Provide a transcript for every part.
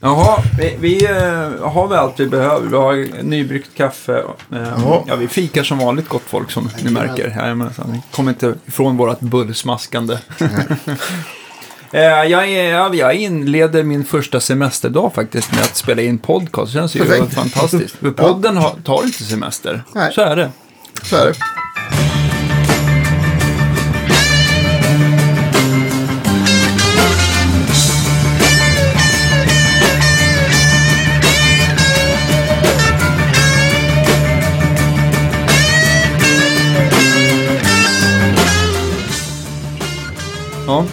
Jaha, vi, vi eh, har väl allt vi behöver. Vi har nybryggt kaffe. Eh, Ja. ja, vi fikar som vanligt gott folk som ni märker. Jajamensan, Vi kommer inte ifrån vårt bullsmaskande. Eh, jag, är, ja, jag inleder min första semesterdag faktiskt med att spela in podcast. Det känns ju Perfekt. fantastiskt. För podden har, tar inte semester. Nej. Så är det. Så är det. Ja,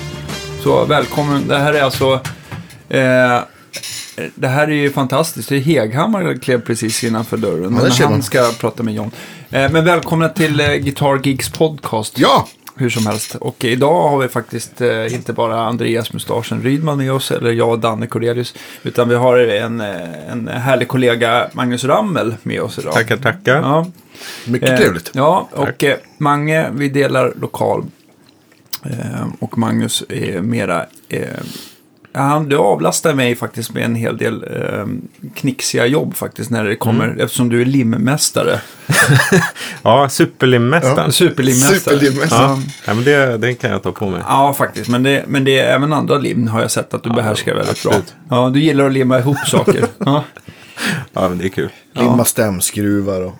så välkommen. Det här är alltså... Eh, det här är ju fantastiskt. Det är Heghammar klev precis innanför dörren. det men han ska prata med John. Eh, men välkomna till eh, Guitar Geeks podcast. Ja, Hur som helst. Och idag har vi faktiskt eh, inte bara Andreas Mustaschen Rydman med oss, eller jag och Danne Cornelius. Utan vi har en, en härlig kollega, Magnus Rammel, med oss idag. Tackar, tackar. Ja, mycket trevligt. Ja, och Mange, vi delar lokal. Eh, och Magnus är mera... Eh, han, du avlastar mig faktiskt med en hel del eh, knixiga jobb faktiskt när det kommer, Mm. eftersom du är limmästare. Ja, superlimmästaren. Superlimmästare. Superlimmästaren. Ja, ja, men det, det kan jag ta på mig. Ja, faktiskt. Men det, men det är även andra lim har jag sett att du behärskar väldigt absolut. bra. Ja, du gillar att limma ihop saker. Ja. Ja, men det är kul. Limma stämskruvar och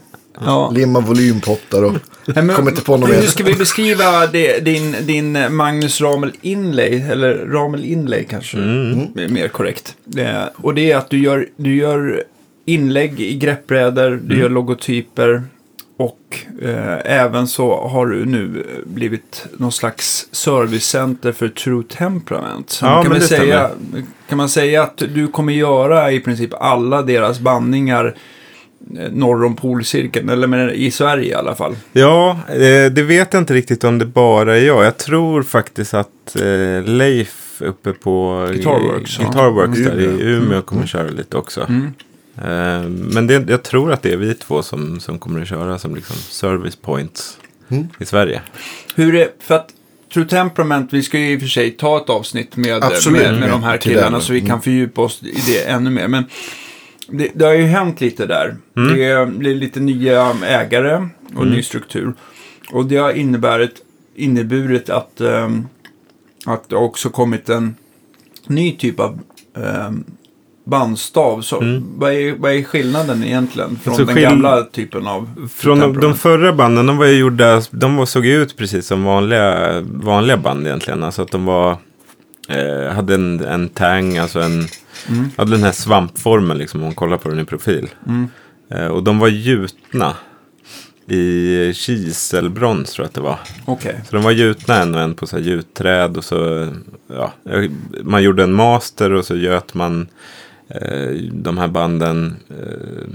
Ja. limma volympottar och Nej, men kommer inte på något Hur mer. ska vi beskriva det, din, din Magnus Ramel Inlay, eller Ramel Inlay kanske är mer korrekt. Det, och det är att du gör, du gör inlägg i greppbrädor, du gör logotyper och eh, även så har du nu blivit någon slags servicecenter för True Temperament. Så Ja, kan, man säga, kan man säga att du kommer göra i princip alla deras bandningar norr om polcirkeln, eller men i Sverige i alla fall. Ja, eh, det vet jag inte riktigt om det bara är jag. Jag tror faktiskt att eh, Leif uppe på Guitarworks, ja. Guitarworks där i Umeå. Umeå kommer köra lite också. Mm. Eh, men det, jag tror att det är vi två som, som kommer att köra som liksom service points Mm. i Sverige. Hur är, för att True Temperament, vi ska ju i och för sig ta ett avsnitt med, Absolut. med, med de här killarna så vi kan Mm. fördjupa oss i det ännu mer. Men det, det har ju hänt lite där. Mm. Det blir lite nya ägare och ny struktur. Och det har inneburit, inneburit att, ehm, att det också kommit en ny typ av ehm, bandstav. Så, vad, är, vad är skillnaden egentligen från Så den gamla typen av Från de, de förra banden, de var ju gjorda, de såg ut precis som vanliga, vanliga band egentligen. Alltså att de var, eh, hade en, en tang, alltså en, Mm. hade den här svampformen liksom om man kollar på den i profil. Mm. Eh, och de var gjutna i kiselbrons tror jag att det var. Okej. Så de var gjutna en och en på så här gjutträd och så, ja, man gjorde en master och så göt man eh, de här banden. Eh,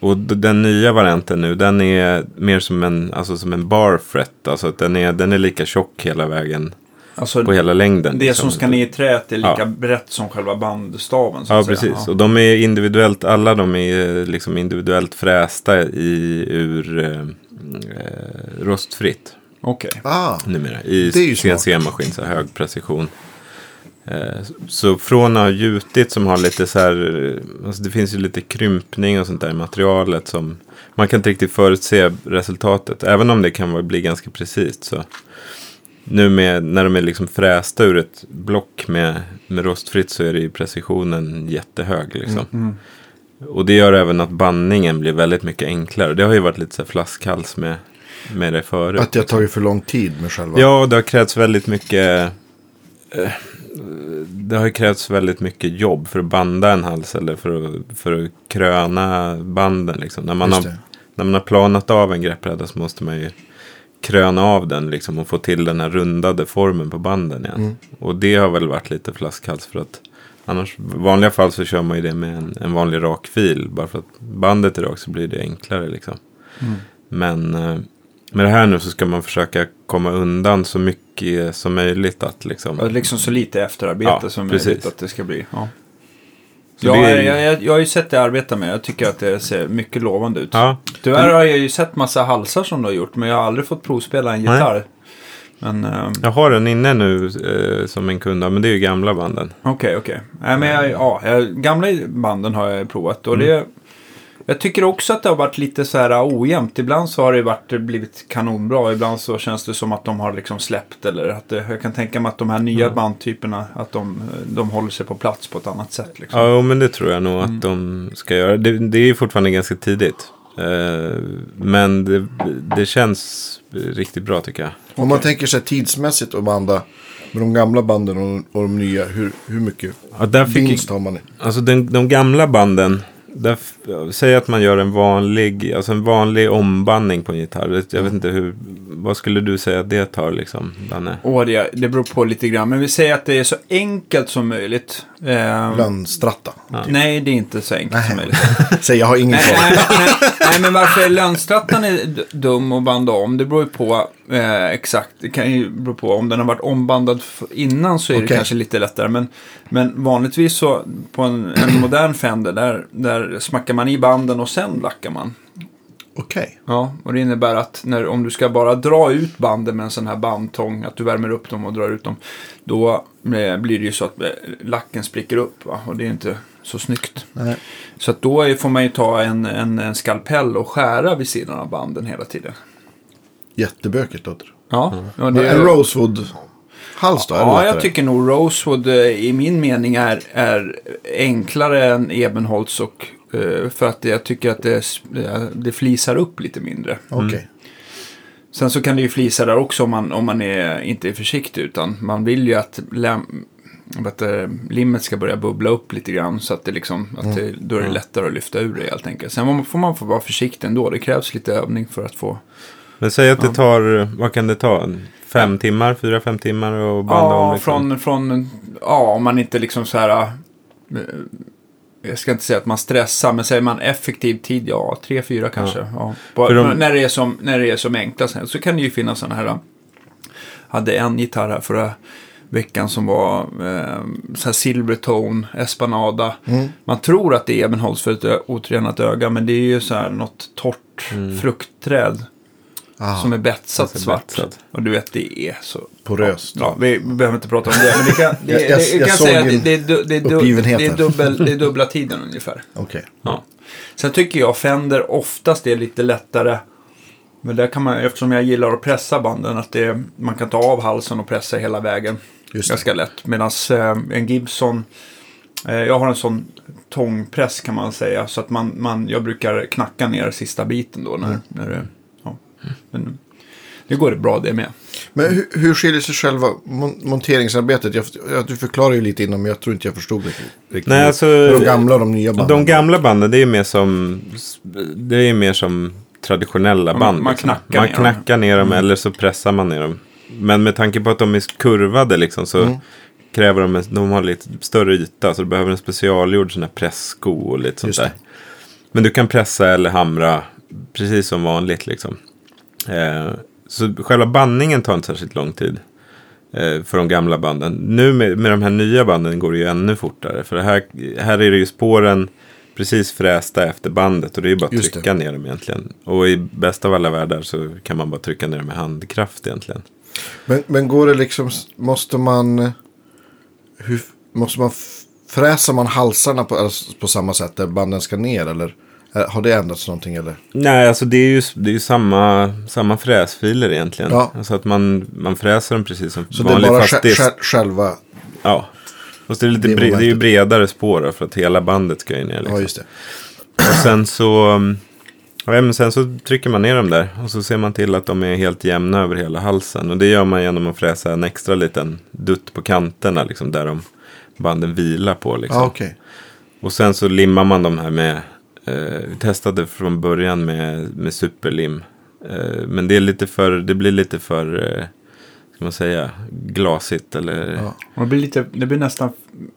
och den nya varianten nu, den är mer som en, alltså som en barfret. Alltså att den är, den är lika tjock hela vägen Alltså, på hela längden. Det liksom. som ska ner i träet är lika Ja. brett som själva bandstaven. Så Ja, att säga. precis. Och de är individuellt, alla de är liksom individuellt frästa i, ur eh, eh, rostfritt. Okej. Ah, numera i Det är ju smart. CNC-maskin, så hög precision. Eh, Så från att ha gjutit som har lite så här, eh, alltså det finns ju lite krympning och sånt där i materialet som man kan inte riktigt förutse resultatet. Även om det kan bli ganska precis så. Nu med, när de är liksom frästa ur ett block med, med rostfritt så är det ju precisionen jättehög liksom. Mm. Och det gör även att bandningen blir väldigt mycket enklare. Det har ju varit lite så flaskhals med, med det förut. att det har tagit för lång tid med själva. Ja, det har krävts väldigt mycket. eh, Det har ju krävts väldigt mycket jobb för att banda en hals eller för att, för att kröna banden. Liksom. När, man Just har, det. när man har planat av en greppbräda så måste man ju kröna av den liksom, och få till den här rundade formen på banden igen. Mm. Och det har väl varit lite flaskhals för att annars, vanliga fall så kör man ju det med en, en vanlig rak fil. Bara för att bandet är rakt så blir det enklare liksom. Mm. Men eh, med det här nu så ska man försöka komma undan så mycket som möjligt att liksom. Ja, Liksom så lite efterarbete Ja, som precis. möjligt att det ska bli. Ja. Ja, är- jag, jag, jag har ju sett det arbeta med. Jag tycker att det ser mycket lovande ut. Ja, Tyvärr har jag ju sett massa halsar som du har gjort, men jag har aldrig fått provspela en Nej. gitarr. Men eh, Jag har den inne nu eh, som en kund men det är ju gamla banden. okej, okej. Nej, men jag, ja, gamla banden har jag provat. Och Mm. det, jag tycker också att det har varit lite så här ojämnt. Ibland så har det varit, blivit kanonbra. Ibland så känns det som att de har liksom släppt. Eller att det, jag kan tänka mig att de här nya Mm. bandtyperna, att de, de håller sig på plats på ett annat sätt. Liksom. Ja, men det tror jag nog Mm. att de ska göra. Det, det är ju fortfarande ganska tidigt. Eh, men det, det känns riktigt bra tycker jag. Om man tänker sig tidsmässigt att banda med de gamla banden och, och de nya, hur, hur mycket Ja, där fick vinst har man? Alltså den, de gamla banden. Säg att man gör en vanlig, alltså en vanlig ombandning på en gitarr. Jag vet inte hur, vad skulle du säga att det tar liksom, Danne? Åh, det, det beror på lite grann. Men vi säger att det är så enkelt som möjligt. Eh, Bland stratta. Nej, det är inte så enkelt som möjligt. Säg, jag har ingen Nej, koll. nej, nej, nej, men varför lönstrattan är d- dum att banda om, det beror ju på eh, exakt. Det kan ju bero på om den har varit ombandad innan så är det Okej. kanske lite lättare. Men, men vanligtvis så på en, en modern Fender, där, där smackar man i banden och sen lackar man. Okej. Ja, och det innebär att när, om du ska bara dra ut banden med en sån här bandtång, att du värmer upp dem och drar ut dem, då eh, blir det ju så att eh, lacken spricker upp va? och det är inte så snyggt. Nej. Så att då är, får man ju ta en, en, en skalpell och skära vid sidan av banden hela tiden. Jättebökigt låter det. Ja, Men det, en Rosewood-hals då? är det ja jag tycker nog Rosewood eh, i min mening är, är enklare än Ebenholts och eh, för att jag tycker att det, eh, det flisar upp lite mindre. Okej. Sen så kan det ju flisa där också om man, om man är, inte är försiktig. Utan man vill ju att läm, du, limmet ska börja bubbla upp lite grann. Så att det liksom, att det, då är det lättare att lyfta ur det helt enkelt. Sen får man få vara försiktig ändå. Det krävs lite övning för att få. Men säg att det tar, vad kan det ta? Fem timmar, fyra, fem timmar och banda om Ja, liksom. från, från, ja, om man inte liksom så här. eh, Jag ska inte säga att man stressar, men säger man effektiv tid, ja, tre, fyra kanske. Ja. För de- när, det är som, när det är som enklast. Så kan det ju finnas sådana här, hade en gitarr här förra veckan som var eh, så här Silvertone, Espanada. Man tror att det är Ebenholts för ett otränat öga, men det är ju så här något torrt fruktträd. Ah, Som är betsat svart. betsat. Och du vet, det är så... Poröst. Ja, vi behöver inte prata om det. Men det kan, det, Jag- jag- det, jag kan såg säga att det, det, det, är dubbel, det är dubbla tiden ungefär. Okej. Ja. Sen tycker jag Fender oftast är lite lättare. Men där kan man, eftersom jag gillar att pressa banden, att det, man kan ta av halsen och pressa hela vägen. Just det. Ganska lätt. Medan eh, en Gibson, eh, jag har en sån tångpress kan man säga. Så att man, man, jag brukar knacka ner sista biten då. När, Mm. när det. Men det går bra det med. Men hur, hur skiljer sig själva mon- monteringsarbetet? Jag, jag, du förklarar ju lite innan, men jag tror inte jag förstod det riktigt. Nej, alltså, de gamla och de nya banden. De gamla banden, det är mer som, det är mer som traditionella man- band. man liksom. knackar man ner dem. knackar ner dem eller så pressar man ner dem. Men med tanke på att de är kurvade liksom så Mm. kräver de, en- de har lite större yta. Så du behöver en specialgjord sån här pressko och lite sånt där. Men du kan pressa eller hamra precis som vanligt liksom. Eh, så själva bandningen tar inte särskilt lång tid. Eh, för de gamla banden. Nu med, med de här nya banden går det ju ännu fortare. För här, här är det ju spåren precis frästa efter bandet. Och det är ju bara att trycka ner dem egentligen. Och i bästa av alla världar så kan man bara trycka ner dem med handkraft egentligen. Men, men går det liksom, måste man, hur, måste man, f- fräser man halsarna på, alltså på samma sätt där banden ska ner? Eller har det ändrats någonting? Eller? Nej, alltså det är ju, det är ju samma, samma fräsfiler egentligen. Ja. Alltså att man, man fräser dem precis som Så det är vanligt. bara sj- sj- själva, Ja. Fast det är, lite Det bre- det är ju bredare spår då, för att hela bandet ska ju ner. Liksom. ja just det. Och sen så, um, ja, men sen så trycker man ner dem där. Och så ser man till att de är helt jämna över hela halsen. Och det gör man genom att fräsa en extra liten dutt på kanterna. Liksom, där de banden vilar på. Liksom. Ja okej. Och sen så limmar man de här med, eh, vi testade från början med, med superlim. Eh, men det, är lite för, det blir lite för, eh, ska man säga, glasigt eller... Ja. Det, blir lite, det blir nästan,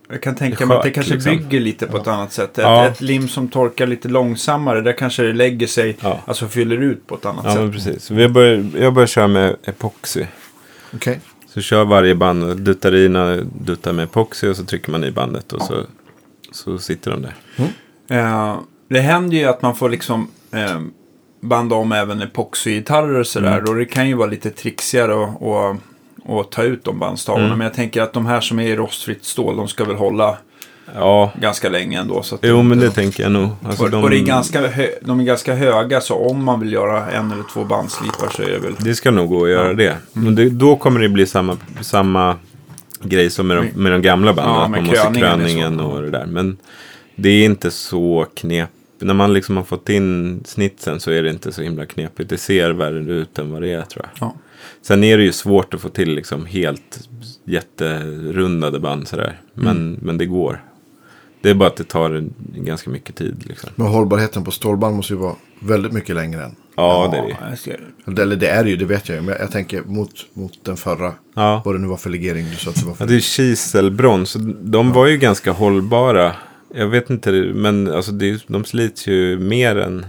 jag kan tänka mig att det kanske liksom. bygger lite på ett annat sätt. Ett, Ja. ett lim som torkar lite långsammare, där kanske det lägger sig, Ja. alltså fyller ut på ett annat Ja, sätt. men precis. Vi bör, jag börjar köra med epoxy. Okej. Så kör varje band duttar i när duttar med epoxy och så trycker man i bandet och så, så sitter de där. Eh, det händer ju att man får liksom eh, banda om även epoxygitarrer och sådär. Mm. Och det kan ju vara lite trixigare och, och att ta ut de bandstavarna. Mm. Men jag tänker att de här som är i rostfritt stål, de ska väl hålla Ja, ganska länge ändå. Så att jo men det tänker jag nog. Alltså, och, de, och är ganska hö- de är ganska höga, så om man vill göra en eller två bandslipar så är det väl... Det ska nog gå att göra det. Mm. Men det, då kommer det bli samma, samma grej som med de, med de gamla banden. Ja, att man måste kröningen och det där. Men det är inte så knep. När man liksom har fått in snitsen så är det inte så himla knepigt. Det ser värre ut än vad det är tror jag. Ja. Sen är det ju svårt att få till liksom helt jätterundade band sådär. Men, Mm. men det går. Det är bara att det tar ganska mycket tid. Liksom. Men hållbarheten på stålband måste ju vara väldigt mycket längre än. Ja, det är det. ser- Eller det är det ju, det vet jag ju. Men jag tänker mot, mot den förra. Ja. Vad det nu var för legering du sa att det var Ja, för. det är kiselbrons. De var ju ganska hållbara. Jag vet inte, men alltså det, de slits ju mer än...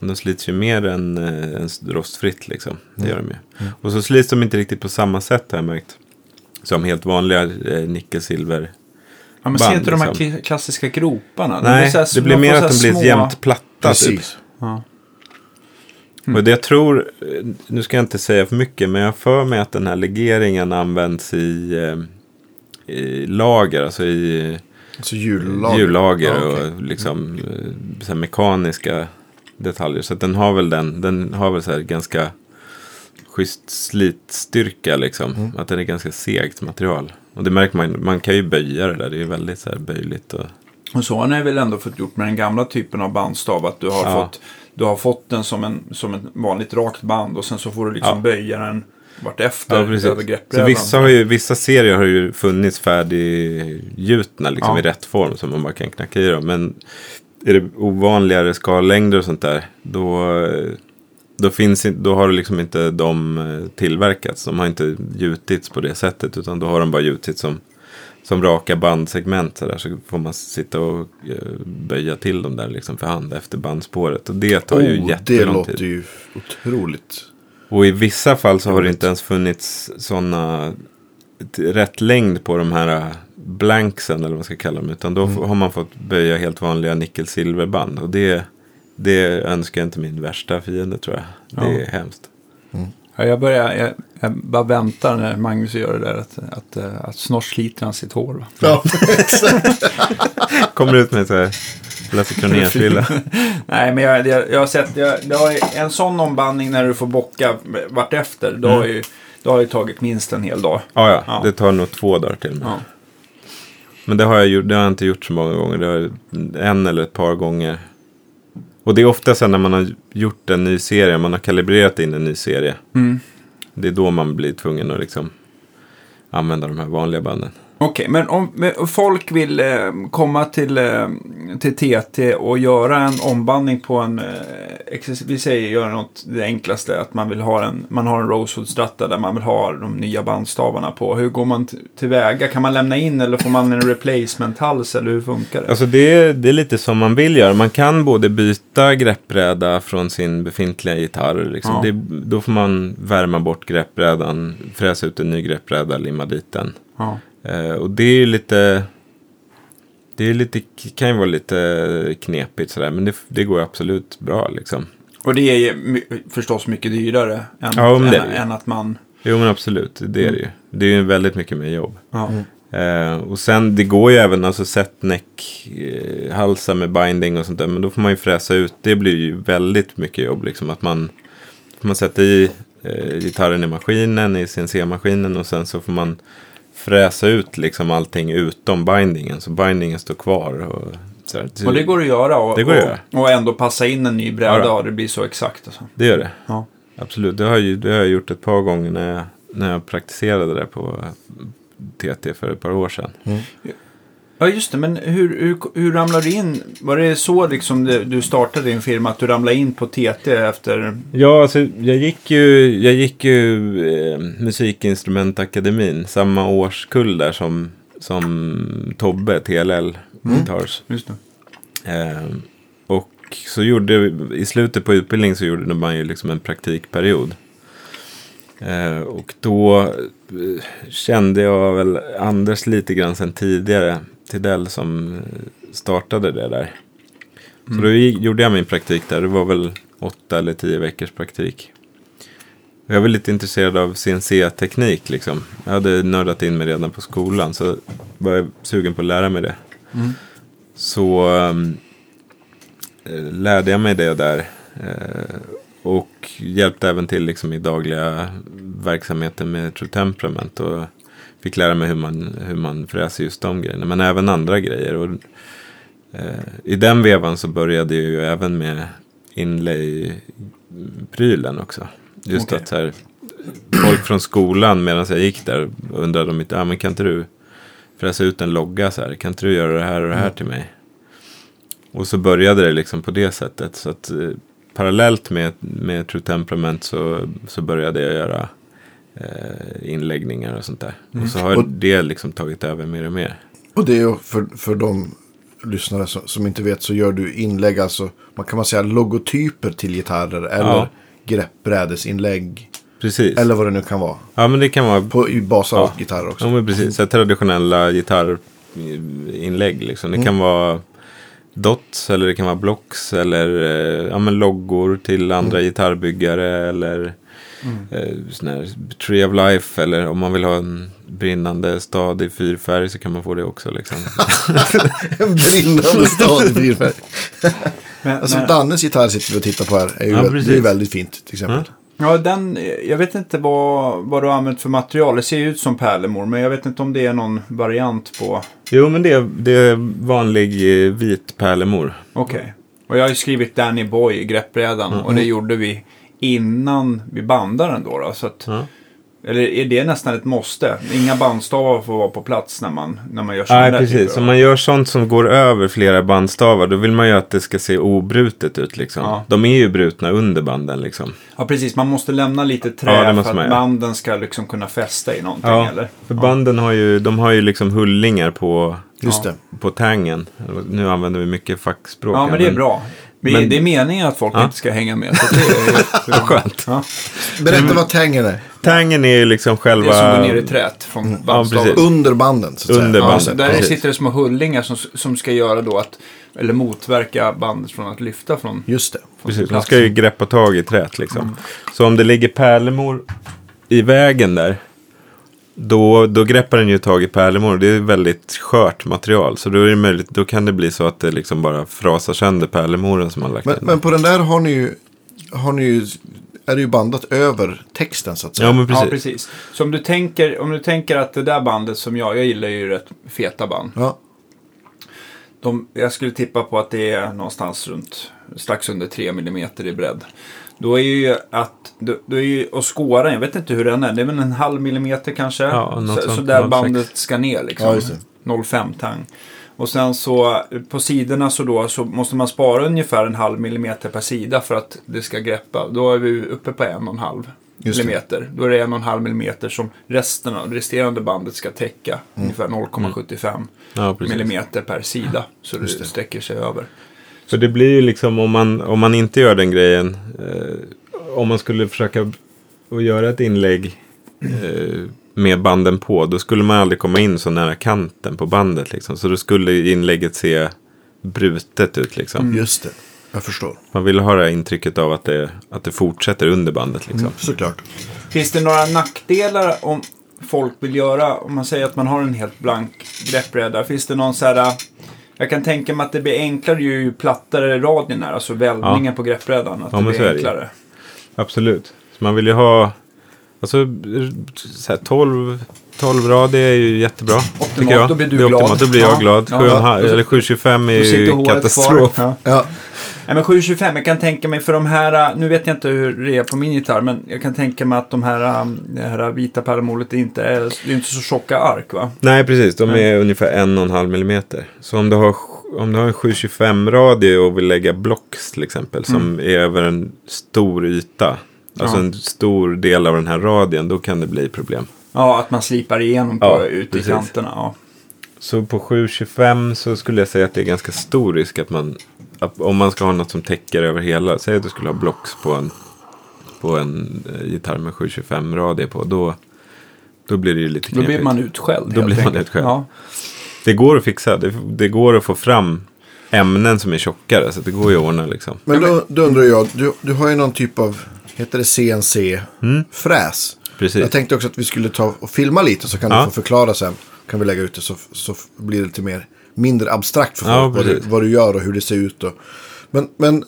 De slits ju mer än, eh, än rostfritt liksom. Det gör de ju. Och så slits de inte riktigt på samma sätt har jag märkt. Som helt vanliga eh, nickel-silver. Ja, men ser inte de här liksom. kla- klassiska groparna? De Nej, här- det blir mer att de blir små- jämnt platta. Typ. Precis. Ja. Och det jag tror, eh, nu ska jag inte säga för mycket, men jag för mig att den här legeringen används i, i lager, alltså i Så hjullager. hjullager Ja, okej. och liksom eh, så här mekaniska detaljer. Så att den har väl den, den har väl så här ganska schysst slitstyrka liksom. Mm. Att den är ganska segt material. Och det märker man, man kan ju böja det där, det är ju väldigt så här böjligt. Och, Och så har ni väl ändå fått gjort med den gamla typen av bandstav. Att du har, Ja. fått, du har fått den som, en, som ett vanligt rakt band. Och sen så får du liksom Ja. böja den vartefter ja, precis. Så vissa, har ju, vissa serier har ju funnits färdiggjutna liksom Ja. i rätt form som man bara kan knacka i dem. Men är det ovanligare skallängder och sånt där, då, då, finns, då har liksom inte de eh, tillverkats. De har inte gjutits på det sättet, utan då har de bara gjutits som, som raka bandsegment. Så, där, så får man sitta och eh, böja till dem där liksom för hand efter bandspåret. Och det tar ju Oh, det jättelång låter tid. ju otroligt. Och i vissa fall så har det inte ens funnits sådana rätt längd på de här äh, blanksen eller vad man ska kalla dem. Utan då har man fått böja helt vanliga nickel-silverband. Och det, det önskar jag inte min värsta fiende tror jag. Det Ja. är hemskt. Ja, jag, börjar, jag, jag bara väntar när Magnus gör det där. Att, att, eh, att snart sliter han sitt hår. Va? Ja, Kommer ut med så här Lasse Kronér-frilla. Nej, men jag, jag, jag har sett jag, det har en sån ombandning när du får bocka vartefter. Då har ju, då har ju tagit minst en hel dag. Ja, ja, Ja. det tar nog två dagar till. Ja. Men det har, jag gjort, det har jag inte gjort så många gånger. Det har en eller ett par gånger. Och det är ofta sen när man har gjort en ny serie, man har kalibrerat in en ny serie. Mm. Det är då man blir tvungen att liksom använda de här vanliga banden. Okej, men om folk vill eh, komma till, eh, till TT och göra en ombandning på en, eh, vi säger göra något det enklaste, att man vill ha en, man har en Rosewood Strata där man vill ha de nya bandstavarna på. Hur går man tillväga? Kan man lämna in eller får man en replacement-hals eller hur funkar det? Alltså det är, det är lite som man vill göra. Man kan både byta greppbräda från sin befintliga gitarr. Liksom. Ja. Det, då får man värma bort greppbrädan, fräsa ut en ny greppbräda, limma dit den. Ja. Eh, och det är ju lite... Det är lite, kan ju vara lite knepigt sådär, men det, det går ju absolut bra liksom. Och det är ju my- förstås mycket dyrare än, Ja, än, än att man... Jo men absolut, det är det ju. Det är ju väldigt mycket mer jobb. Ja. Eh, och sen, det går ju även alltså setneck, eh, halsar med binding och sånt där. Men då får man ju fräsa ut. Det blir ju väldigt mycket jobb liksom. Att man, man sätta i eh, gitarren i maskinen, i CNC-maskinen. Och sen så får man fräsa ut liksom allting utom bindingen. Så bindingen står kvar. Och, så här. Och det går att göra och, Det går att göra. och, och ändå passa in en ny bräda Ja och det blir så exakt. Alltså. Det gör det. Ja. Absolut, det har, ju, det har jag gjort ett par gånger när jag, när jag praktiserade det på TT för ett par år sedan. Ja, just det. Men hur, hur, hur ramlar du in? Var det så liksom du startade din firma? Att du ramlade in på TT efter... Ja, alltså jag gick ju, jag gick ju eh, Musikinstrumentakademin, samma årskull där som, som Tobbe, TLL Guitars. Just det. Eh, och så gjorde, i slutet på utbildningen så gjorde man ju liksom en praktikperiod. Eh, och då eh, kände jag väl Anders lite grann sen tidigare, Tidell som startade det där. Så då gjorde jag min praktik där, det var väl åtta eller tio veckors praktik. Jag var lite intresserad av CNC-teknik liksom. Jag hade nördat in mig redan på skolan så var jag sugen på att lära mig det. Så um, lärde jag mig det där. Eh, och hjälpte även till liksom, i dagliga verksamheten med True Temperament. Och fick lära mig hur man, hur man fräser just de grejerna. Men även andra grejer. Och, eh, I den vevan så började jag ju även med inlay-prylen också. Just Okej. att så här, folk från skolan medan jag gick där undrade om inte, ah, men kan inte du fräsa ut en logga så här? Kan inte du göra det här och det här till mig? Och så började det liksom på det sättet. Så att eh, parallellt med, med True Temperament så, så började jag göra eh, inläggningar och sånt där. Och så har Och- det liksom tagit över mer och mer. Och det är ju för, för de lyssnare som, som inte vet så gör du inlägg, alltså man kan man säga logotyper till gitarrer eller Ja. greppbrädesinlägg. Precis. Eller vad det nu kan vara. Ja men det kan vara På, basar Ja. gitarrer också. Ja, men precis. Så traditionella gitarrinlägg. Liksom. Det kan vara dots eller det kan vara blocks eller eh, ja, men loggor till andra gitarrbyggare eller eh, sån här Tree of Life eller om man vill ha en brinnande stad i fyrfärg så kan man få det också. Liksom. En brinnande stad i fyrfärg. Men, Alltså men, Dannes gitarr sitter vi och tittar på här. Är ju Ja, det är väldigt fint till exempel. ja, den, jag vet inte vad, vad du har använt för material. Det ser ju ut som pärlemor, men jag vet inte om det är någon variant på... jo men det är, det är vanlig eh, vit pärlemor. Okej. Och jag har ju skrivit Danny Boy i greppbrädan och det gjorde vi innan vi bandade den då. då så att, Ja. Eller är det nästan ett måste? Inga bandstavar får vara på plats när man, när man gör sådana Nej, där precis. typer Om man gör sånt som går över flera bandstavar, då vill man ju att det ska se obrutet ut. Liksom. Ja. De är ju brutna under banden. Liksom. Ja, precis. Man måste lämna lite trä Ja, för att man göra. banden ska liksom kunna fästa i någonting. Ja, eller? för banden har ju, de har ju liksom hullingar på, Just Ja. det. på tangen. Nu använder vi mycket fackspråk. Ja, men det är bra. Vi, men- det är meningen att folk Ja. inte ska hänga med. Så det är, det är Skönt. Ja. Berätta vad tangen är. Tangen är ju liksom Det själva... är som går ner i trät från bandstaven. precis. Under banden. Så att Under säga. bandet. Ja, där precis. sitter det små hullingar som, som ska göra då att, eller motverka bandet från att lyfta från, Just det. från Precis, de ska ju greppa tag i trät liksom. Så om det ligger pärlemor i vägen där. Då, då greppar den ju tag i pärlemor. Det är väldigt skört material. Så då, är det möjligt, då kan det bli så att det liksom bara frasar sönder pärlemoren som man lagt Men, in. men på den där har ni ju, har ni ju, är det ju bandat över texten så att säga. ja, men precis. Ja, precis. Så om du, tänker, om du tänker att det där bandet som jag, jag gillar ju rätt feta band. Ja. De, jag skulle tippa på att det är någonstans runt strax under 3 mm i bredd. Då är ju att, då, då är ju, och skåran, jag vet inte hur den är, det är väl en halv millimeter kanske. Ja, så, så där 0,6. bandet ska ner liksom. Ja, just det. 0,5 tang. Och sen så på sidorna så då så måste man spara ungefär en halv millimeter per sida för att det ska greppa. Då är vi uppe på en och en halv Just det. millimeter. Då är det en och en halv millimeter som resten av det resterande bandet ska täcka. Mm. Ungefär 0,75 Ja, precis. millimeter per sida. Så det, det. sträcker sig över. För det blir ju liksom om man, om man inte gör den grejen. Eh, om man skulle försöka att göra ett inlägg eh, med banden på. Då skulle man aldrig komma in så nära kanten på bandet. Liksom. Så då skulle inlägget se brutet ut. Liksom. Just det. Jag förstår. Man vill ha det här intrycket av att det, att det fortsätter under bandet. Liksom. Såklart. Finns det några nackdelar om folk vill göra, om man säger att man har en helt blank greppbräda. Finns det någon så här, jag kan tänka mig att det blir enklare ju plattare radien är, alltså välvningen på greppbrädan. Att Ja, det blir är det enklare. Absolut. Så man vill ju ha alltså, så här, 12, 12 rad är ju jättebra. Optimalt, tycker jag. då blir du det är glad. optimalt, då blir jag Ja, glad. ja. 7,5 Ja. eller 725 är ju katastrof. Nej, men 725, jag kan tänka mig för de här, nu vet jag inte hur det är på min gitarr, men jag kan tänka mig att de här, um, det här vita pärlemolet inte är, det är inte så tjocka ark va? Nej, precis. De är ungefär 1,5 millimeter. Så om du har, om du har en 725 radie och vill lägga blocks till exempel. Som är över en stor yta. Alltså Mm. Ja. en stor del av den här radien. Då kan det bli problem. Ja, att man slipar igenom på, Ja, ut i kanterna. Ja. Så på 725 så skulle jag säga att det är ganska stor risk att man. Att om man ska ha något som täcker över hela. Säg att du skulle ha blocks på en. På en eh, gitarr med 725 radie på. Då, då blir det ju lite Då knepigt. blir man utskälld. Då blir man enkelt. utskälld. Ja. Det går att fixa. Det, det går att få fram ämnen som är tjockare. Så det går ju att ordna liksom. Men då, då undrar jag, du, du har ju någon typ av heter det CNC-fräs. Precis. Jag tänkte också att vi skulle ta och filma lite så kan Ja. du få förklara sen. Kan vi lägga ut det så, så blir det lite mer, mindre abstrakt för Ja, folk vad, du, vad du gör och hur det ser ut. Och. Men, men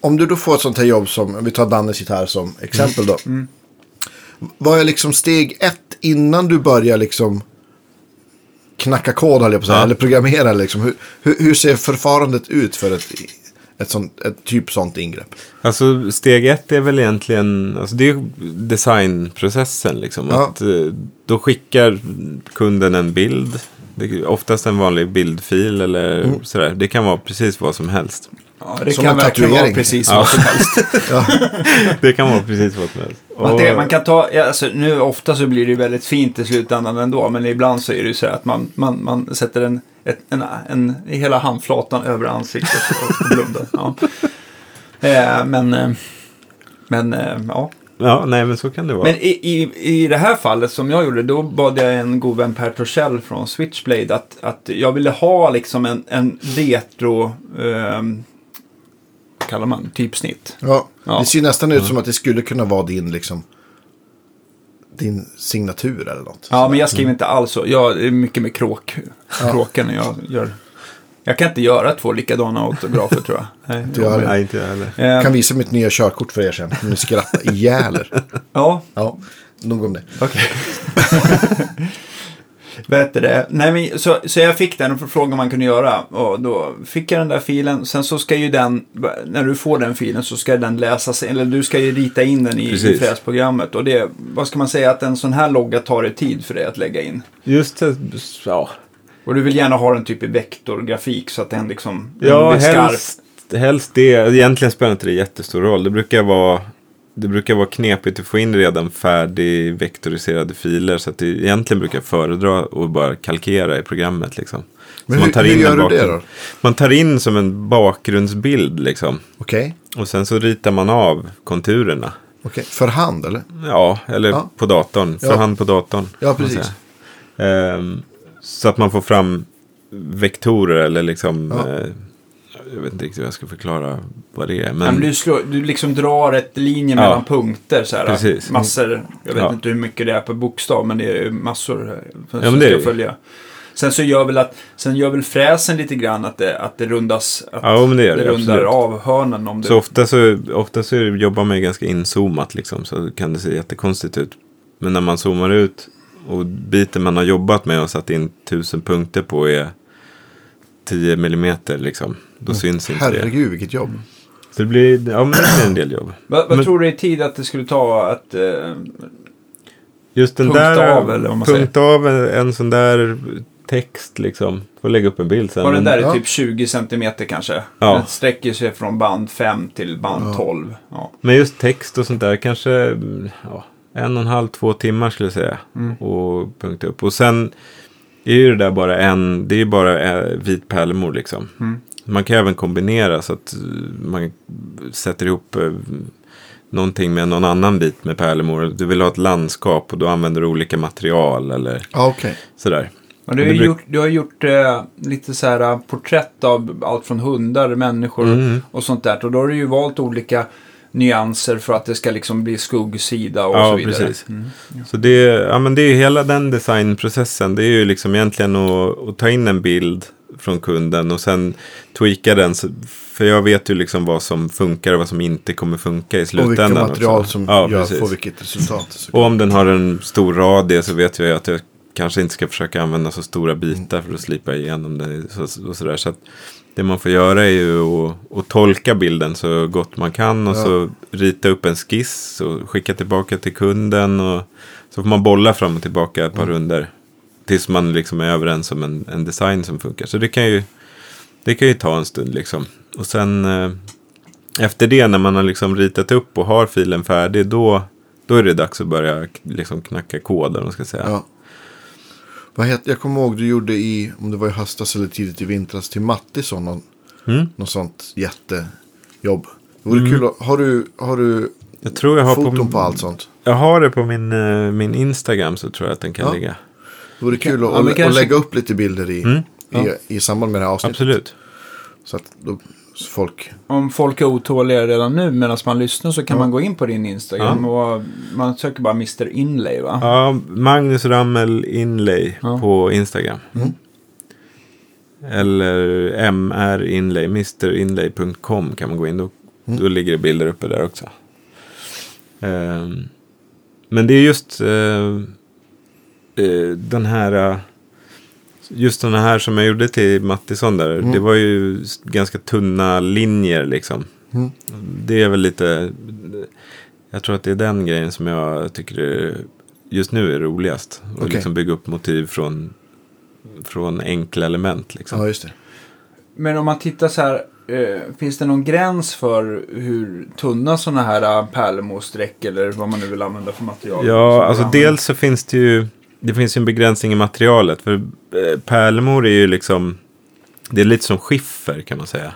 om du då får ett sånt här jobb som, vi tar Dannes gitarr som exempel då. Mm. Vad är liksom steg ett innan du börjar liksom knacka kod höll jag på att säga, Ja. eller programmera liksom. Hur, hur, hur ser förfarandet ut för ett, ett, sånt, ett typ sånt ingrepp? Alltså steg ett är väl egentligen, alltså det är ju designprocessen liksom. Ja. Att, eh, då skickar kunden en bild, det är oftast en vanlig bildfil eller Mm. sådär. Det kan vara precis vad som helst. Ja, det Som kan en verkligen vara precis Ja. vad som helst. Det kan vara precis vad som helst. Man, Och- det, man kan ta, alltså, nu ofta så blir det väldigt fint i slutändan ändå, men ibland så är det ju så att man, man, man sätter en, ett, en, en, hela handflatan över ansiktet och blundar. Ja. Eh, men, eh, men eh, ja. Ja, nej men så kan det vara. Men i, i, i det här fallet som jag gjorde, då bad jag en god vän Per Torssell från Switchblade att, att jag ville ha liksom en, en retro, eh, vad kallar man, typsnitt. Ja, Ja. det ser nästan ut som att det skulle kunna vara din liksom din signatur eller något. Ja, men jag skriver inte alls så. Jag är mycket med kråk, kråken när jag gör. Jag kan inte göra två likadana autografer tror jag. Nej, Inte jag heller. Nej, inte jag heller. Eh, Jag kan visa mitt nya körkort för er sen. Ni skrattar ihjäl er. Ja, Ja, nog om det. okej. Vad heter det? Nej, men, så, så jag fick den och frågade om man kunde göra. Och då fick jag den där filen. Sen så ska ju den, när du får den filen så ska den läsas, eller du ska ju rita in den i, i Precis. fräsprogrammet. Och det, vad ska man säga, att en sån här logga tar det tid för dig att lägga in. Just det, ja. Och du vill gärna ha den typ i vektorgrafik så att den liksom den Ja, blir skarp. helst, helst det. Egentligen spelar inte det jättestor roll. Det brukar vara, det brukar vara knepigt att få in redan färdig vektoriserade filer. Så att det egentligen brukar jag föredra att bara kalkera i programmet. Liksom. Men hur, hur en gör du det då? Man tar in som en bakgrundsbild liksom. Okej, Och sen så ritar man av konturerna. okej. För hand eller? Ja, eller Ja. på datorn. För Ja. hand på datorn. Ja, man precis. Ehm, så att man får fram vektorer eller liksom... Ja. Eh, jag vet inte riktigt hur jag ska förklara vad det är. Ja, Men, men du, slår, du liksom drar ett linje Ja. mellan punkter så här. Precis. Massor. Jag vet Ja. inte hur mycket det är per bokstav men det är massor eh, som men det är ska det. följa. Sen så gör väl att, sen gör väl fräsen lite grann att det, att det rundas, att Ja, men det gör det, rundar av hörnen om det. så ofta så, ofta så jobbar man ju ganska inzoomat liksom. Så kan det se jättekonstigt ut. Men när man zoomar ut och biten man har jobbat med och satt in tusen punkter på är 10 millimeter liksom. Då syns inte det. Herregud, vilket jobb. Så det blir, ja men det blir en del jobb. vad vad men- tror du i tid att det skulle ta att... Eh, Just den Punkt där, av, eller vad man punkt av en, en sån där text liksom. Får lägga upp en bild sen. var den men- där är ja. typ 20 centimeter kanske? Ja. Den sträcker sig från band 5 till band Ja. 12. Ja. Men just text och sånt där kanske mm, ja, en och en halv, två timmar skulle jag säga. Mm. Och punkta upp. Och sen är ju det där bara en, det är ju bara eh, vit pärlemor liksom. Mm. Man kan även kombinera så att eh, man sätter ihop eh, någonting med någon annan bit med pärlemor. Du vill ha ett landskap och då använder du olika material eller okej. sådär. Och du, har gjort, du har gjort eh, lite så här porträtt av allt från hundar, människor Mm. och sånt där. Och då har du ju valt olika nyanser för att det ska liksom bli skuggsida och Ja, så vidare. precis. Mm. Så det, ja, men det är ju hela den designprocessen. Det är ju liksom egentligen att, att ta in en bild från kunden och sen tweaka den. Så, för jag vet ju liksom vad som funkar och vad som inte kommer funka i Och slutändan. vilka material också. som ja, gör, får vilket resultat. Så- Och om den har en stor radie så vet jag ju att jag kanske inte ska försöka använda så stora bitar för att slipa igenom. Så, och sådär. så att det man får göra är ju att, att tolka bilden så gott man kan och Ja. så rita upp en skiss och skicka tillbaka till kunden. Och så får man bolla fram och tillbaka ett par Mm. runder tills man liksom är överens om en, en design som funkar. Så det kan ju, det kan ju ta en stund liksom. Och sen eh, efter det när man har liksom ritat upp och har filen färdig då, då är det dags att börja liksom knacka kod, man ska säga. Ja. Vad heter, jag kommer ihåg du gjorde i, om det var i höstas eller tidigt i vintras, till Mattisson. Någon, Mm. något sånt jättejobb. Det vore kul att, har du, har du Jag tror jag har foton på, på, allt sånt? Jag har det på min, eh, min Instagram så tror jag att den kan Ja. ligga. Det vore kul att, Ja, kanske- lägga upp lite bilder i, Mm. i, i samband med det här avsnittet. Absolut. Så att då folk... Om folk är otåliga redan nu medan man lyssnar så kan man gå in på din Instagram och man söker bara Mr. Inlay va? Ja, Magnus Rammel Inlay Ja. på Instagram. Eller MR Inlay, mrinlay.com kan man gå in. Då, då ligger det bilder uppe där också. Ehm, men det är just eh, den här... eh, Just den här som jag gjorde till Mattisson där. Det var ju ganska tunna linjer liksom. Det är väl lite... Jag tror att det är den grejen som jag tycker är, just nu är roligast. Att liksom bygga upp motiv från, från enkla element. Liksom. Ja, just det. Men om man tittar så här, eh, finns det någon gräns för hur tunna sådana här eh, pärlemorsträck eller vad man nu vill använda för material? Ja, alltså dels så finns det ju det finns ju en begränsning i materialet. För eh, pärlemor är ju liksom, det är lite som skiffer kan man säga.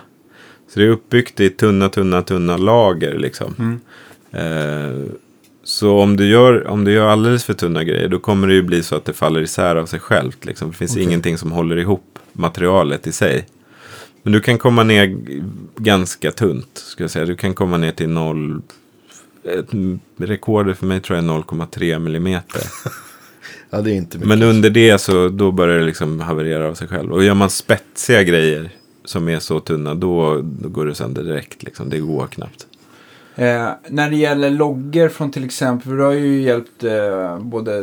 Så det är uppbyggt i tunna, tunna, tunna lager liksom. Mm. Eh, så om du, gör, om du gör alldeles för tunna grejer då kommer det ju bli så att det faller isär av sig självt. Liksom. Det finns Okej. ingenting som håller ihop materialet i sig. Men du kan komma ner ganska tunt. Ska jag säga. Du kan komma ner till noll. Rekordet för mig tror jag är 0,3 millimeter. Ja, det är inte mycket. Men under det så då börjar det liksom haverera av sig själv. Och gör man spetsiga grejer som är så tunna då, då går det sönder direkt. Liksom. Det går knappt. Eh, när det gäller loggor från till exempel, du har ju hjälpt eh, både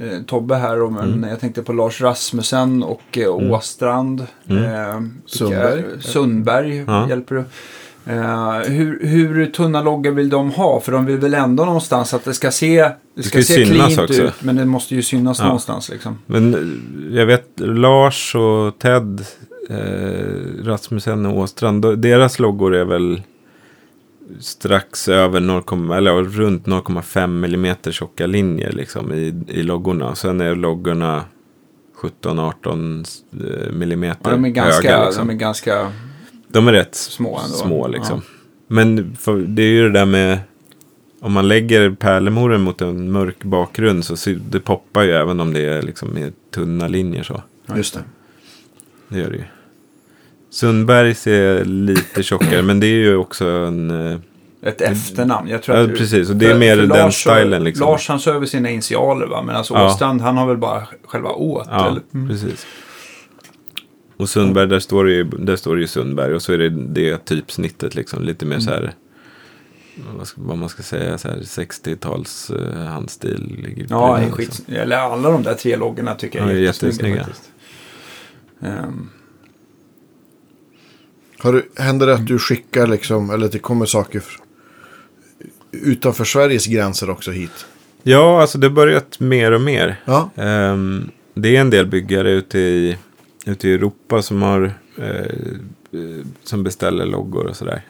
eh, Tobbe här och men Mm. jag tänkte på Lars Rasmussen och eh, Åstrand. Mm. Eh, Sundberg. Sundberg Ja. hjälper du. Eh, hur, hur tunna loggor vill de ha? För de vill väl ändå någonstans att det ska se, det ska, ju se cleant också. ut. Men det måste ju synas Ja. någonstans liksom. Men eh, jag vet Lars och Ted, eh, Rasmussen och Åstrand, deras loggor är väl strax över 0, eller runt 0,5 mm tjocka linjer liksom i, i loggorna. Sen är loggorna 17-18 millimeter Ja, de, är ganska, höga. Liksom. de är ganska De är rätt små ändå. små liksom. Men för, det är ju det där med om man lägger pärlemoren mot en mörk bakgrund så det poppar ju även om det är liksom med tunna linjer så. Just det. Det gör det ju. Sundbergs är lite tjockare men det är ju också en... eh, Ett efternamn. Jag tror Ja, att precis. Och det är mer den Lars, stilen, liksom. Lars han kör över sina initialer va. Medan Ja. Åstrand han har väl bara själva ået. Ja, eller? Mm. precis. Och Sundberg, där står, det ju, där står det ju Sundberg och så är det det typsnittet liksom. Lite mer så här, vad, ska, vad man ska säga, så här 60-tals uh, handstil. ligger Ja, är skit. Eller alla de där tre loggorna tycker jag Ja, är är jättesnygga. faktiskt. Ehm, Har du, händer det att du skickar liksom, eller att det kommer saker utanför Sveriges gränser också hit? Ja, alltså det har börjat mer och mer. Ja, Ehm, det är en del byggare ute i, ute i Europa som, har, eh, eh, som beställer loggor och sådär.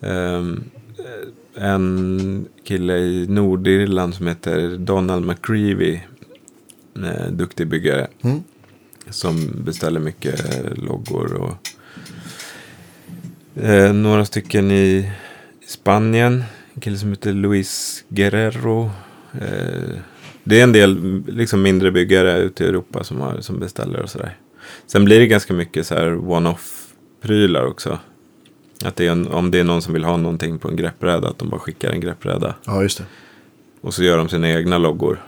Ehm, eh, en kille i Nordirland som heter Donald McCreevy, eh, duktig byggare. Mm. Som beställer mycket loggor. Och, eh, några stycken i, Spanien. En kille som heter Luis Guerrero. Eh, det är en del liksom mindre byggare ute i Europa som, har, som beställer och sådär. Sen blir det ganska mycket så här one-off-prylar också. Att det är en, om det är någon som vill ha någonting på en greppbräda, att de bara skickar en greppbräda. ja just det. Och så gör de sina egna loggor.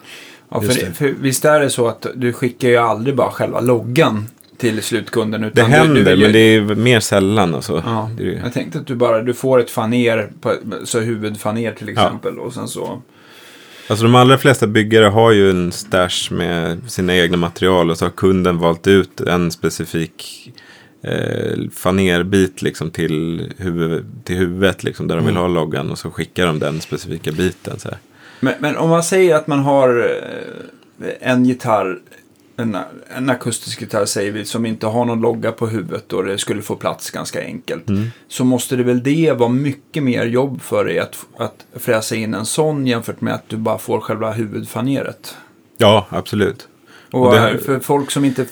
ja, för, det. för visst är det så att du skickar ju aldrig bara själva loggan till slutkunden. Det Utan händer, du, du ju- men det är mer sällan. Alltså. Ja, Det jag tänkte att du bara du får ett faner, på, så huvudfaner till exempel. Och sen så... Alltså de allra flesta byggare har ju en stash med sina egna material och så har kunden valt ut en specifik eh, fanerbit liksom till, huvud, till huvudet liksom, där de vill ha loggan och så skickar de den specifika biten. Så. Men, men om man säger att man har eh, en gitarr, en, en akustisk gitarr säger vi, som inte har någon logga på huvudet och det skulle få plats ganska enkelt. Mm. Så måste det väl det vara mycket mer jobb för dig att, att fräsa in en sån jämfört med att du bara får själva huvudfaneret. Ja, absolut. Och, Och här- för folk som inte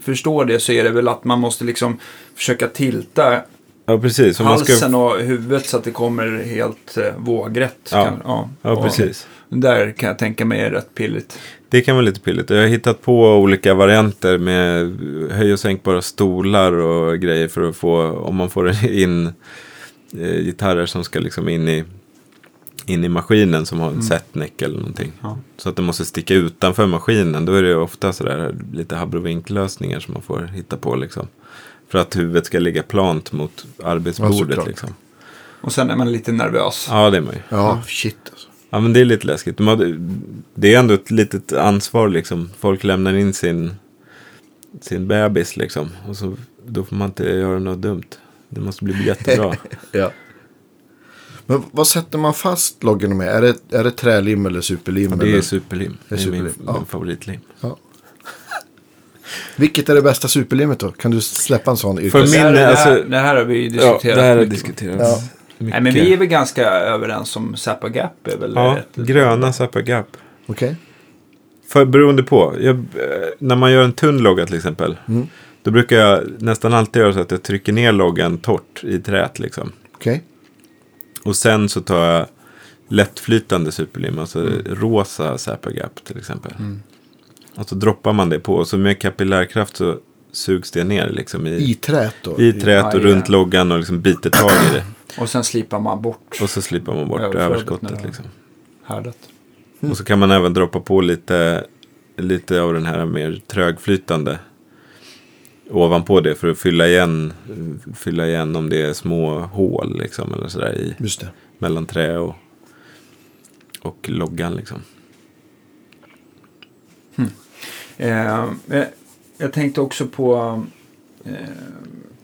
förstår det så är det väl att man måste liksom försöka tilta Ja, precis. Om halsen ska... och huvudet så att det kommer helt eh, vågrätt. Ja. Kan, ja. Ja, Och precis. Där kan jag tänka mig är rätt pilligt. Det kan vara lite pilligt. Jag har hittat på olika varianter med höj och sänkbara stolar och grejer för att få, om man får in eh, gitarrer som ska liksom in i, in i maskinen som har en setneck eller någonting. Ja. Så att det måste sticka utanför maskinen. Då är det ofta sådär lite habrovinklösningar som man får hitta på liksom. För att huvudet ska ligga plant mot Ja, arbetsbordet såklart. liksom. Och sen är man lite nervös. Ja, det är man ju. Ja, shit alltså. Ja, men det är lite läskigt. De hade, det är ändå ett litet ansvar liksom. Folk lämnar in sin, sin bebis liksom. Och så, då får man inte göra något dumt. Det måste bli jättebra. Ja. Men vad sätter man fast loggen med? Är det, är det trälim eller superlim? Ja, det är eller? superlim. Det är, är min, superlim, ja. min favoritlim. Ja. Vilket är det bästa superlimmet då? Kan du släppa en sån yrkes... För Det min- här, det, här, alltså- det här har vi ju Ja, diskuterat det här har diskuterats. Mycket. Nej, men vi är väl ganska överens om Zappa Gap är väl Ja, ett... gröna Zappa Gap. Okej. För beroende på. Jag, eh, när man gör en tunn logga till exempel. Mm. Då brukar jag nästan alltid göra så att jag trycker ner loggan torrt i träet liksom. Okej. Och sen så tar jag lättflytande superlim, alltså rosa Zappa Gap till exempel. Och så droppar man det på, och så med kapillärkraft så sugs det ner liksom i, I trät då? i träet och runt loggan och liksom biter tag i det. Och sen slipar man bort Och så slipar man bort överskottet liksom. härdet. Och så kan man även droppa på lite, lite av den här mer trögflytande ovanpå det för att fylla igen, fylla igen om det är små hål liksom eller sådär i Just det. mellan trä och, och loggan liksom. Eh, jag- jag tänkte också på eh,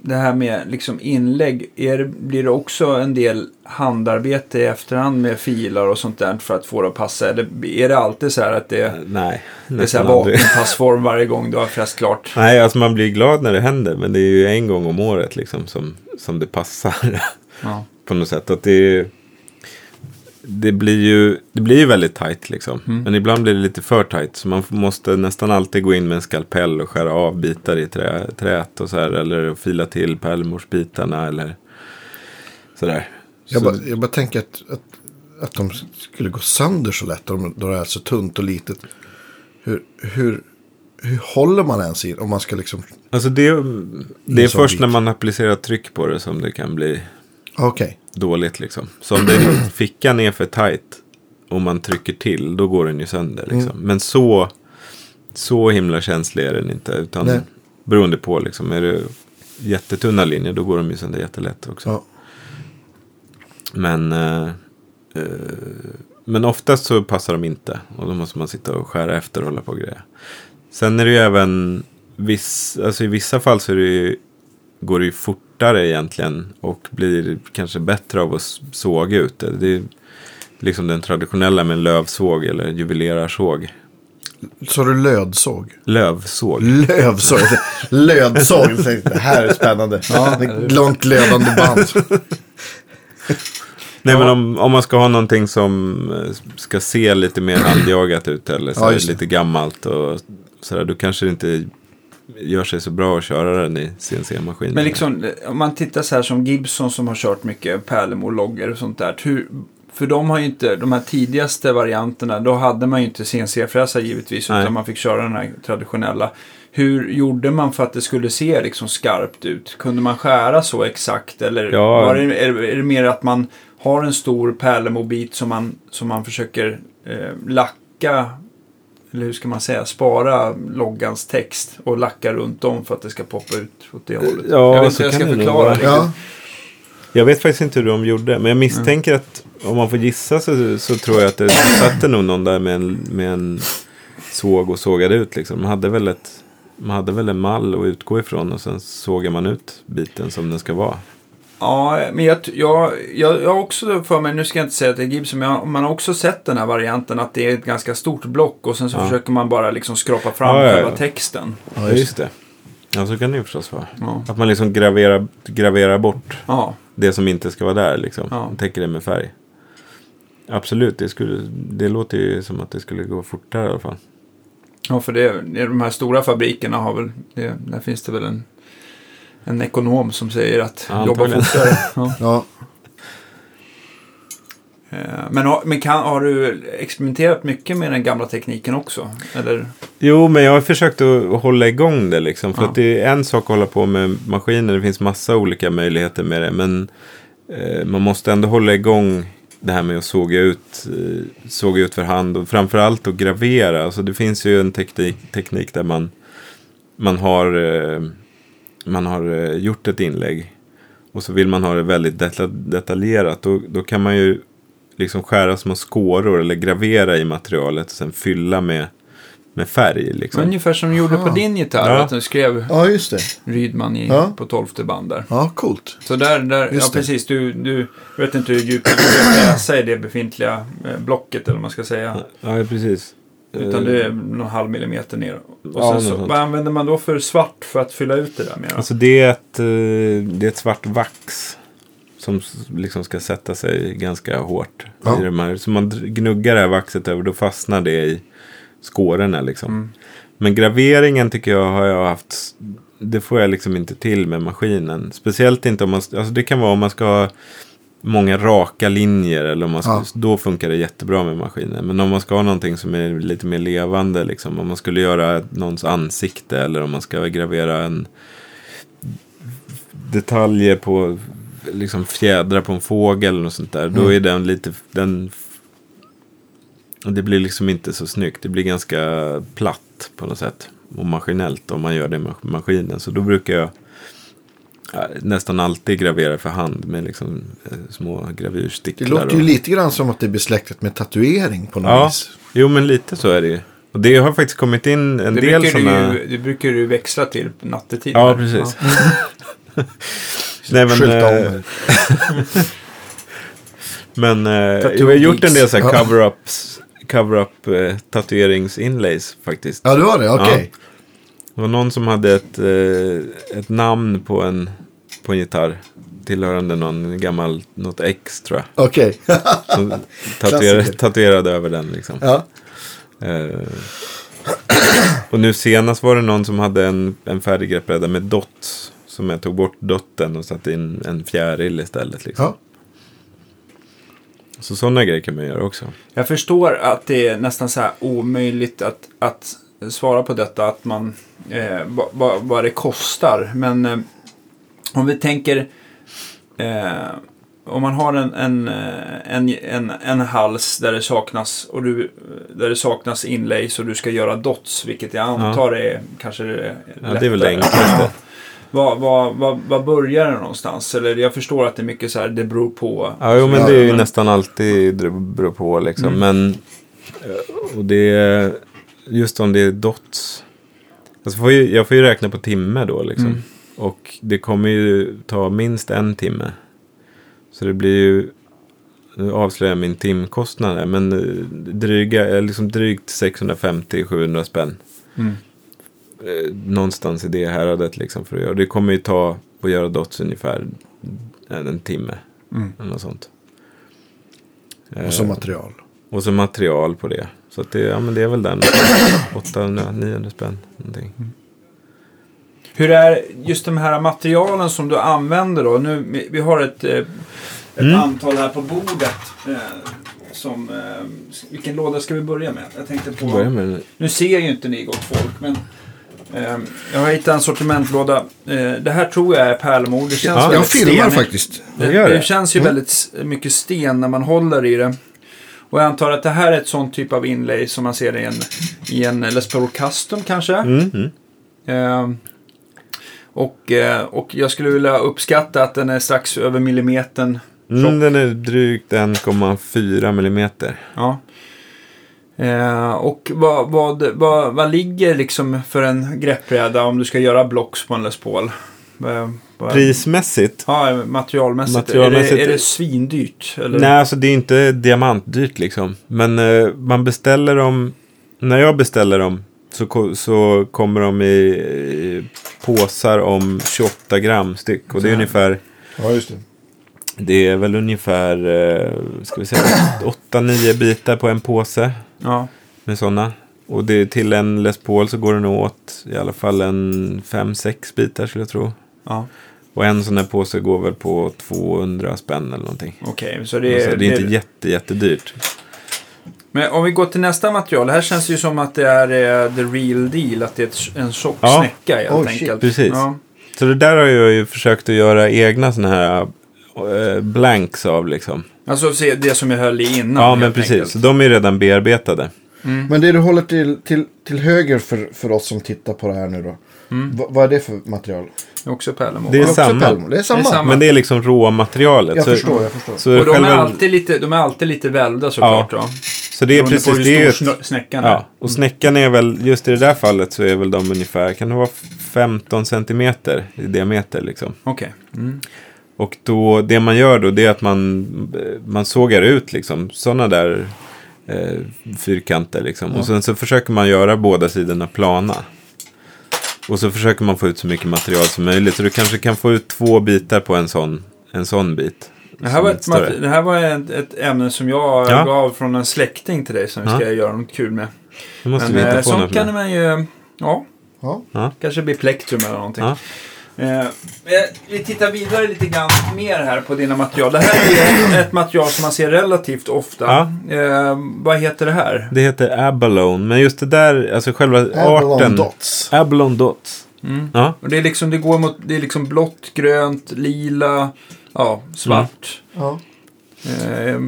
det här med liksom inlägg. Är det, blir det också en del handarbete i efterhand med filar och sånt där för att få det att passa? Eller är det alltid så här att det, Nej, det är så här vapenpassform varje gång du har fräst klart? Nej, alltså man blir glad när det händer. Men det är ju en gång om året liksom som, som det passar. Ja. på något sätt. Att det, det, blir ju, det blir ju väldigt tajt liksom. Mm. Men ibland blir det lite för tajt. Så man måste nästan alltid gå in med en skalpell och skära av bitar i trä, träet. Och så här, eller fila till pärlmorsbitarna eller sådär. Jag, Så- bara, jag bara tänker att, att, att de skulle gå sönder så lätt om det är så tunt och litet. Hur, hur, hur håller man ens i om man ska liksom... Alltså det, det är först bit. när man applicerar tryck på det som det kan bli Okej. dåligt liksom. Så om det, fickan är för tajt och man trycker till, då går den ju sönder liksom. Mm. Men så, så himla känslig är den inte. Utan Nej. beroende på liksom, är det jättetunna linjer, då går de ju sönder jättelätt också. Ja. Men, eh, eh, men oftast så passar de inte. Och då måste man sitta och skära efter och hålla på och grejer. Sen är det ju även, viss, alltså i vissa fall så är det ju, går det ju fortare egentligen. Och blir kanske bättre av att såga ut det. Det är liksom den traditionella med lövsåg eller juvelerarsåg. Så du lödsåg? Lövsåg. Lövsåg. Lödsåg. Det här är spännande. Ett långt lödande band. Nej men om, om man ska ha någonting som eh, ska se lite mer handjagat ut eller så Ja, lite gammalt och sådär. Då kanske det inte gör sig så bra att köra den i CNC-maskin. Men liksom, om man tittar så här som Gibson som har kört mycket pärlemorloggor och sånt där. Hur, för de har ju inte, de här tidigaste varianterna, då hade man ju inte CNC-fräsar givetvis. Nej. Utan man fick köra den här traditionella. Hur gjorde man för att det skulle se liksom skarpt ut? Kunde man skära så exakt? Eller Ja. var det, är, det- är det mer att man har en stor pärlemobit som man, som man försöker eh, lacka eller hur ska man säga, spara loggans text och lacka runt om för att det ska poppa ut åt det hållet. Ja, jag vet så inte hur jag kan ska förklara. Ja. Jag vet faktiskt inte hur de gjorde. Men jag misstänker att om man får gissa så, så tror jag att det satte nog någon där med en, med en såg och sågade ut. Liksom. Man, hade väl ett, man hade väl en mall att utgå ifrån och sen sågar man ut biten som den ska vara. Ja, men jag, jag, jag, jag har också för mig, nu ska jag inte säga att det är Gibson, men jag, man har också sett den här varianten att det är ett ganska stort block och sen så Ja. försöker man bara liksom skrapa fram Ja, ja, själva texten. Ja, just det. Ja, så kan det ju förstås vara. Att man liksom graverar, graverar bort Ja, det som inte ska vara där. Liksom. Ja. Täcker det med färg. Absolut, det, skulle, det låter ju som att det skulle gå fortare i alla fall. ja för det, det, de här stora fabrikerna har väl, det, där finns det väl en, en ekonom som säger att Ja, jobba fortare. Ja. Ja. Eh, Men, har- men kan, har du experimenterat mycket med den gamla tekniken också? Eller? Jo, men jag har försökt att hålla igång det liksom. För Ja. att det är en sak att hålla på med maskiner. Det finns massa olika möjligheter med det. Men eh, man måste ändå hålla igång det här med att såga ut, eh, såga ut för hand. Och framförallt att gravera. Alltså det finns ju en teknik, teknik där man, man har, eh, man har eh, gjort ett inlägg. Och så vill man ha det väldigt deta- detaljerat. Då, då kan man ju liksom skära små skåror eller gravera i materialet. Och sen fylla med, med färg. Liksom. Ungefär som du gjorde på din gitarr, Ja. att du skrev Ja, just det. Rydman i, Ja. på tolfte band där. Ja, coolt. Så där, där ja det. precis, du, du vet inte hur djupt du ska läsa i det befintliga eh, blocket eller vad man ska säga. Ja, precis. Utan Eh, det är någon halv millimeter ner. Och Ja, så, vad använder man då för svart för att fylla ut det där med? Alltså det är, ett, eh, det är ett svart vax. Som liksom ska sätta sig ganska hårt. Ja. I de här. Så man gnuggar det här vaxet över, då fastnar det i skårorna liksom. Mm. Men graveringen tycker jag har jag haft, det får jag liksom inte till med maskinen. Speciellt inte om man, alltså det kan vara om man ska ha många raka linjer. Eller om man ska, Ja. Då funkar det jättebra med maskinen. Men om man ska ha någonting som är lite mer levande. Liksom, om man skulle göra någons ansikte. Eller om man ska gravera en detaljer på liksom fjädrar på en fågel. Eller något sånt där. Då Mm. är den lite, den det blir liksom inte så snyggt. Det blir ganska platt på något sätt. Och maskinellt om man gör det med maskinen. Så då brukar jag ja, nästan alltid gravera för hand med liksom eh, små Det gravyrsticklar. låter ju och... lite grann som att det är besläktat med tatuering på något Ja, vis. jo men lite så är det ju. Och det har faktiskt kommit in en det, del sådana... du, det brukar du växla till nattetid. Ja, precis. Nej, men, Skylta om eh, det. men eh, Tattoo jag har gjort en del geeks. så här Ja. cover-ups, cover-up eh, tatueringsinlays faktiskt. Ja, det var det. Okej. Det var någon som hade ett, eh, ett namn på en, på en gitarr. Tillhörande någon gammal, något ex tror jag. Okej. Som tatuerade, över den liksom. ja. Eh, och nu senast var det någon som hade en, en färdig greppbräda med dots. Som jag tog bort dotten och satte in en fjäril istället. Liksom. ja. Så sådana grejer kan man göra också. Jag förstår att det är nästan så här omöjligt att, att svara på detta. Att man, eh, vad, vad, det kostar. Men eh, om vi tänker. Eh, om man har en, en, eh, en, en, en hals där det saknas och du, där det saknas inlays och du ska göra dots. Vilket jag antar är kanske det Ja, det är väl det lättare. enklaste. Vad, vad, vad, vad börjar det någonstans? Eller jag förstår att det är mycket så här, det beror på. Ja, jo, men Ja, det är ju men- nästan alltid det beror på liksom. Mm. Men eh, och det just om det är dots. Alltså får ju, jag får ju räkna på timme då liksom. Mm. Och det kommer ju ta minst en timme. Så det blir ju, nu avslöjar jag min timkostnad här, men eh, dryga, eh, liksom drygt 650-700 spänn. Mm. Eh, Någonstans i det häradet liksom för att göra. Det kommer ju ta att göra dots ungefär en, en timme. Mm. Eller något sånt. Och så material. och så material på det. Så att det, ja, men det är väl den. 800-900 spänn. Någonting. Hur är just de här materialen som du använder då? Nu, vi- har ett, eh, ett Mm. antal här på bordet. Eh, som, eh, vilken låda ska vi börja med? Jag tänkte på, med den. nu ser ju inte ni gott folk, men jag har hittat en sortimentlåda. Det här tror jag är pärlemor. Det känns Ja, Jag filmar stenigt. faktiskt. Det, det det. känns ju Mm. väldigt mycket sten när man håller i det. Och jag antar att det här är ett sånt typ av inlay som man ser i en, i en Les Paul Custom kanske. Mm, mm. Eh, och, och jag skulle vilja uppskatta att den är strax över millimetern Mm, den är drygt 1,4 millimeter. Ja. Eh, och vad, vad, vad, vad ligger liksom för en greppbräda om du ska göra blocks på en Les Paul? Eh, Prismässigt. Ja, materialmässigt. Materialmässigt- Är, det, är det svindyrt? Eller? Nej, alltså det är inte diamantdyrt liksom. Men eh, man beställer dem. När jag beställer dem så, så kommer de i, i påsar om 28 gram styck. Och det är ungefär. Ja, just det. Det är väl ungefär, eh, ska vi säga, 8-9 bitar på en påse. Ja. med sådana. Och det, till en Les Paul så går det nog åt i alla fall en 5-6 bitar skulle jag tro. ja. Och en sån här påse går väl på 200 spänn eller någonting. Okej, så Det det är, är... det är inte jätte, jättedyrt. Men om vi går till nästa material. Här känns det ju som att det är eh, the real deal. Att det är en tjock Ja. snäcka helt Oh, shit. enkelt. Precis. Ja. Så det där har jag ju försökt att göra egna såna här eh, blanks av liksom. Alltså det som jag höll i innan. Ja, men precis. enkelt. De är redan bearbetade. Men det du håller till, till, till höger för, för oss som tittar på det här nu då. Va, vad är det för material? Det är också pärlemor. Det är Också samma. Det är samma. Det är samma. Men det är liksom råmaterialet. Jag så, förstår, jag förstår. Så, Och de själva, är alltid lite, de är alltid lite välvda såklart. Ja. då. så det är Beroende precis det. Snö- snäckan är. ja, och snäckan är väl, just i det där fallet så är väl de ungefär, kan det vara 15 centimeter i diameter liksom. Okej. Mm. Och då, det man gör då det är att man, man sågar ut liksom sådana där eh, fyrkanter liksom. Och sen så försöker man göra båda sidorna plana. Och så försöker man få ut så mycket material som möjligt. Så du kanske kan få ut två bitar på en sån, en sån bit. Det här var, ett, större. det här var ett, ett ämne som jag Ja. gav från en släkting till dig som vi ska Ja. göra något kul med. Nu måste Men vi eh, hitta på sånt något kan med. man ju... Ja, Ja. kanske blir plektrum eller någonting. Eh, vi tittar vidare lite grann mer här på dina material. Det här är ett material som man ser relativt ofta. Ja. Eh, vad heter det här? Det heter Abalone. Men just det där, alltså själva Abalone arten. dots. Abalone dots. Mm. Ja, Och det, är liksom, det går mot det är liksom blått, grönt, lila, ja, svart. Ja. Eh,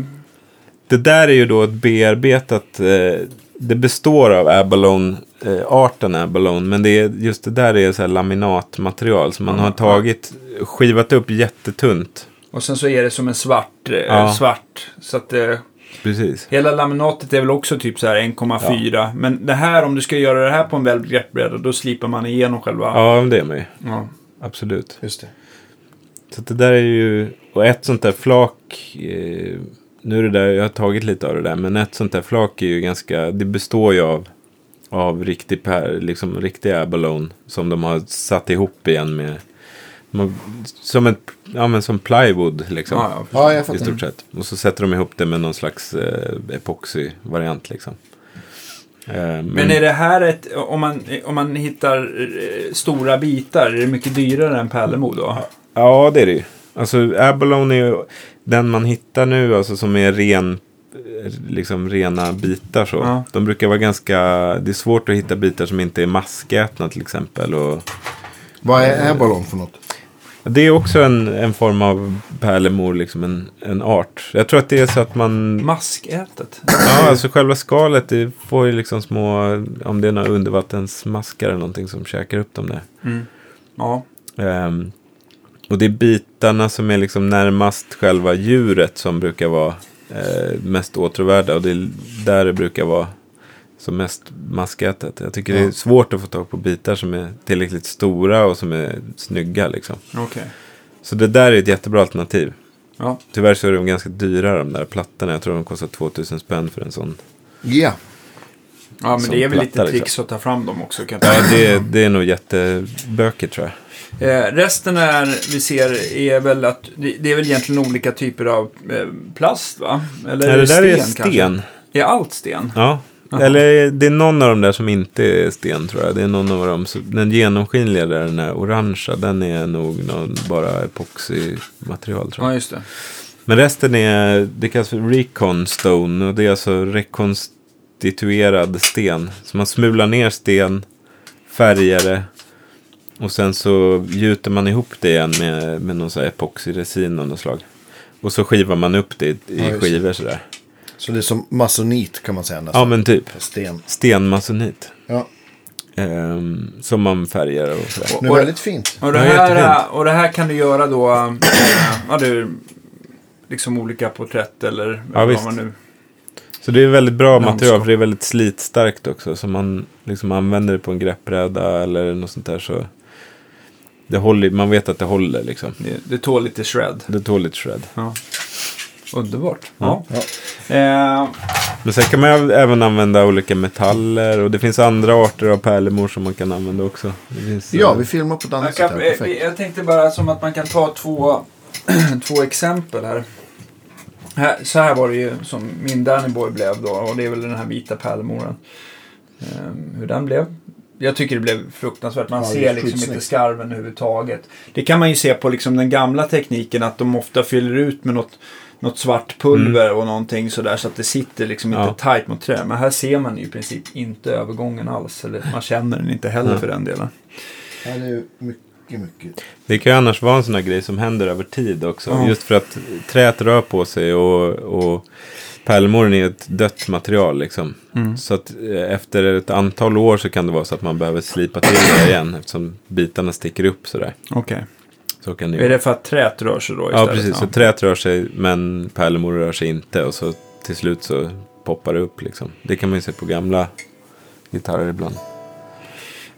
Det där är ju då ett bearbetat, eh, det består av abalone, eh, arten abalone, men det är, just det där är så här laminatmaterial som man Ja, har ja. tagit, skivat upp jättetunt. och sen så är det som en svart. Eh, Ja. svart så att eh, Precis. hela laminatet är väl också typ så här 1,4. Men det här, om du ska göra det här på en välvd greppbräda, då slipar man igenom själva... Ja, det är man ju. Ja. Absolut. Just det. Så det där är ju, och ett sånt där flak, eh, nu är det där, jag har tagit lite av det där, men ett sånt där flak är ju ganska, det består ju av, av riktig, per, liksom riktig abalone som de har satt ihop igen med, som ett, ja men som plywood liksom. Ja, ja. I stort sett. Och så sätter de ihop det med någon slags eh, epoxy-variant liksom. Eh, men, Men är det här ett, om man, om man hittar eh, stora bitar, är det mycket dyrare än pärlemor då? Ja, det är det ju. Alltså Abalone är ju den man hittar nu, alltså som är ren, liksom rena bitar så. Ja. De brukar vara ganska, det är svårt att hitta bitar som inte är maskätna till exempel. Och, Vad är Abalone för något? det är också en, en form av pärlemor, liksom en, en art. Jag tror att det är så att man, Maskätet? ja alltså själva skalet, det får ju liksom små, om det är några undervattensmaskar eller någonting som käkar upp dem där. Mm. Ja. Ehm, och det är bitarna som är liksom närmast själva djuret som brukar vara eh, mest åtråvärda. Och det är där det brukar vara som mest maskätet. Jag tycker det är Ja. svårt att få tag på bitar som är tillräckligt stora och som är snygga. Liksom. Okej. Så det där är ett jättebra alternativ. Ja. Tyvärr så är de ganska dyra de där plattorna. Jag tror de kostar 2000 spänn för en sån. Ja. ja, men det är väl lite platta, liksom. tricks att ta fram dem också. Kan Ja, det, det är nog jättebökigt tror jag. Eh, resten är, vi ser är väl att det, det är väl egentligen olika typer av eh, plast va? Eller Nej, det där är kanske? sten. Är allt sten? Ja. Jaha. Eller det är någon av dem där som inte är sten tror jag. Det är någon av dem. Så den genomskinliga där, den här orangea, den är nog någon bara epoxymaterial tror jag. Ja, just det. Men resten är, det kallas för recon stone och det är alltså rekonstituerad sten. Så man smular ner sten, färgar det och sen så gjuter man ihop det igen med, med någon sån här epoxyresin av något slag. Och så skivar man upp det i, Ja, i skivor sådär. Så det är som masonit kan man säga nästan. Ja men typ. Sten. Stenmasonit. Ja. Ehm, som man färgar och sådär. Det är Och- väldigt fint. Och det, här, jättefint. och det här kan du göra då, eh, ja du, liksom olika porträtt eller Ja, vad visst. man nu... Så det är väldigt bra Landskap. material för det är väldigt slitstarkt också. Så man liksom använder det på en greppbräda eller något sånt där så det håller, man vet att det håller liksom. Det, det tål lite shred. Det tål lite shred. Ja. Underbart. Ja. Ja. Eh, Men sen kan man ju även använda olika metaller och det finns andra arter av pärlemor som man kan använda också. Det finns, Ja, eh, vi filmar på ett annat jag, sätt kan, här. eh, jag tänkte bara som att man kan ta två, två exempel här. här. Så här var det ju som min Danny Boy blev då. Och det är väl den här vita pärlemoren. Eh, hur den blev jag tycker det blev fruktansvärt. Man Ja, ser liksom inte skarven överhuvudtaget. Det kan man ju se på liksom den gamla tekniken att de ofta fyller ut med något, något svart pulver och någonting sådär så att det sitter liksom Ja. inte tight mot trä. Men här ser man ju i princip inte övergången alls. Eller man känner den inte heller Ja. för den delen. Ja, det är mycket, mycket. Det kan ju annars vara en sån här grej som händer över tid också. Ja. Just för att träet rör på sig och, och pärlemoren är ett dött material liksom. Mm. Så att eh, efter ett antal år så kan det vara så att man behöver slipa till det igen eftersom bitarna sticker upp sådär. Okej. Så kan det Är det för att träet rör sig då Ja, istället? precis. Så träet rör sig men pärlemoren rör sig inte och så till slut så poppar det upp liksom. Det kan man ju se på gamla gitarrer ibland.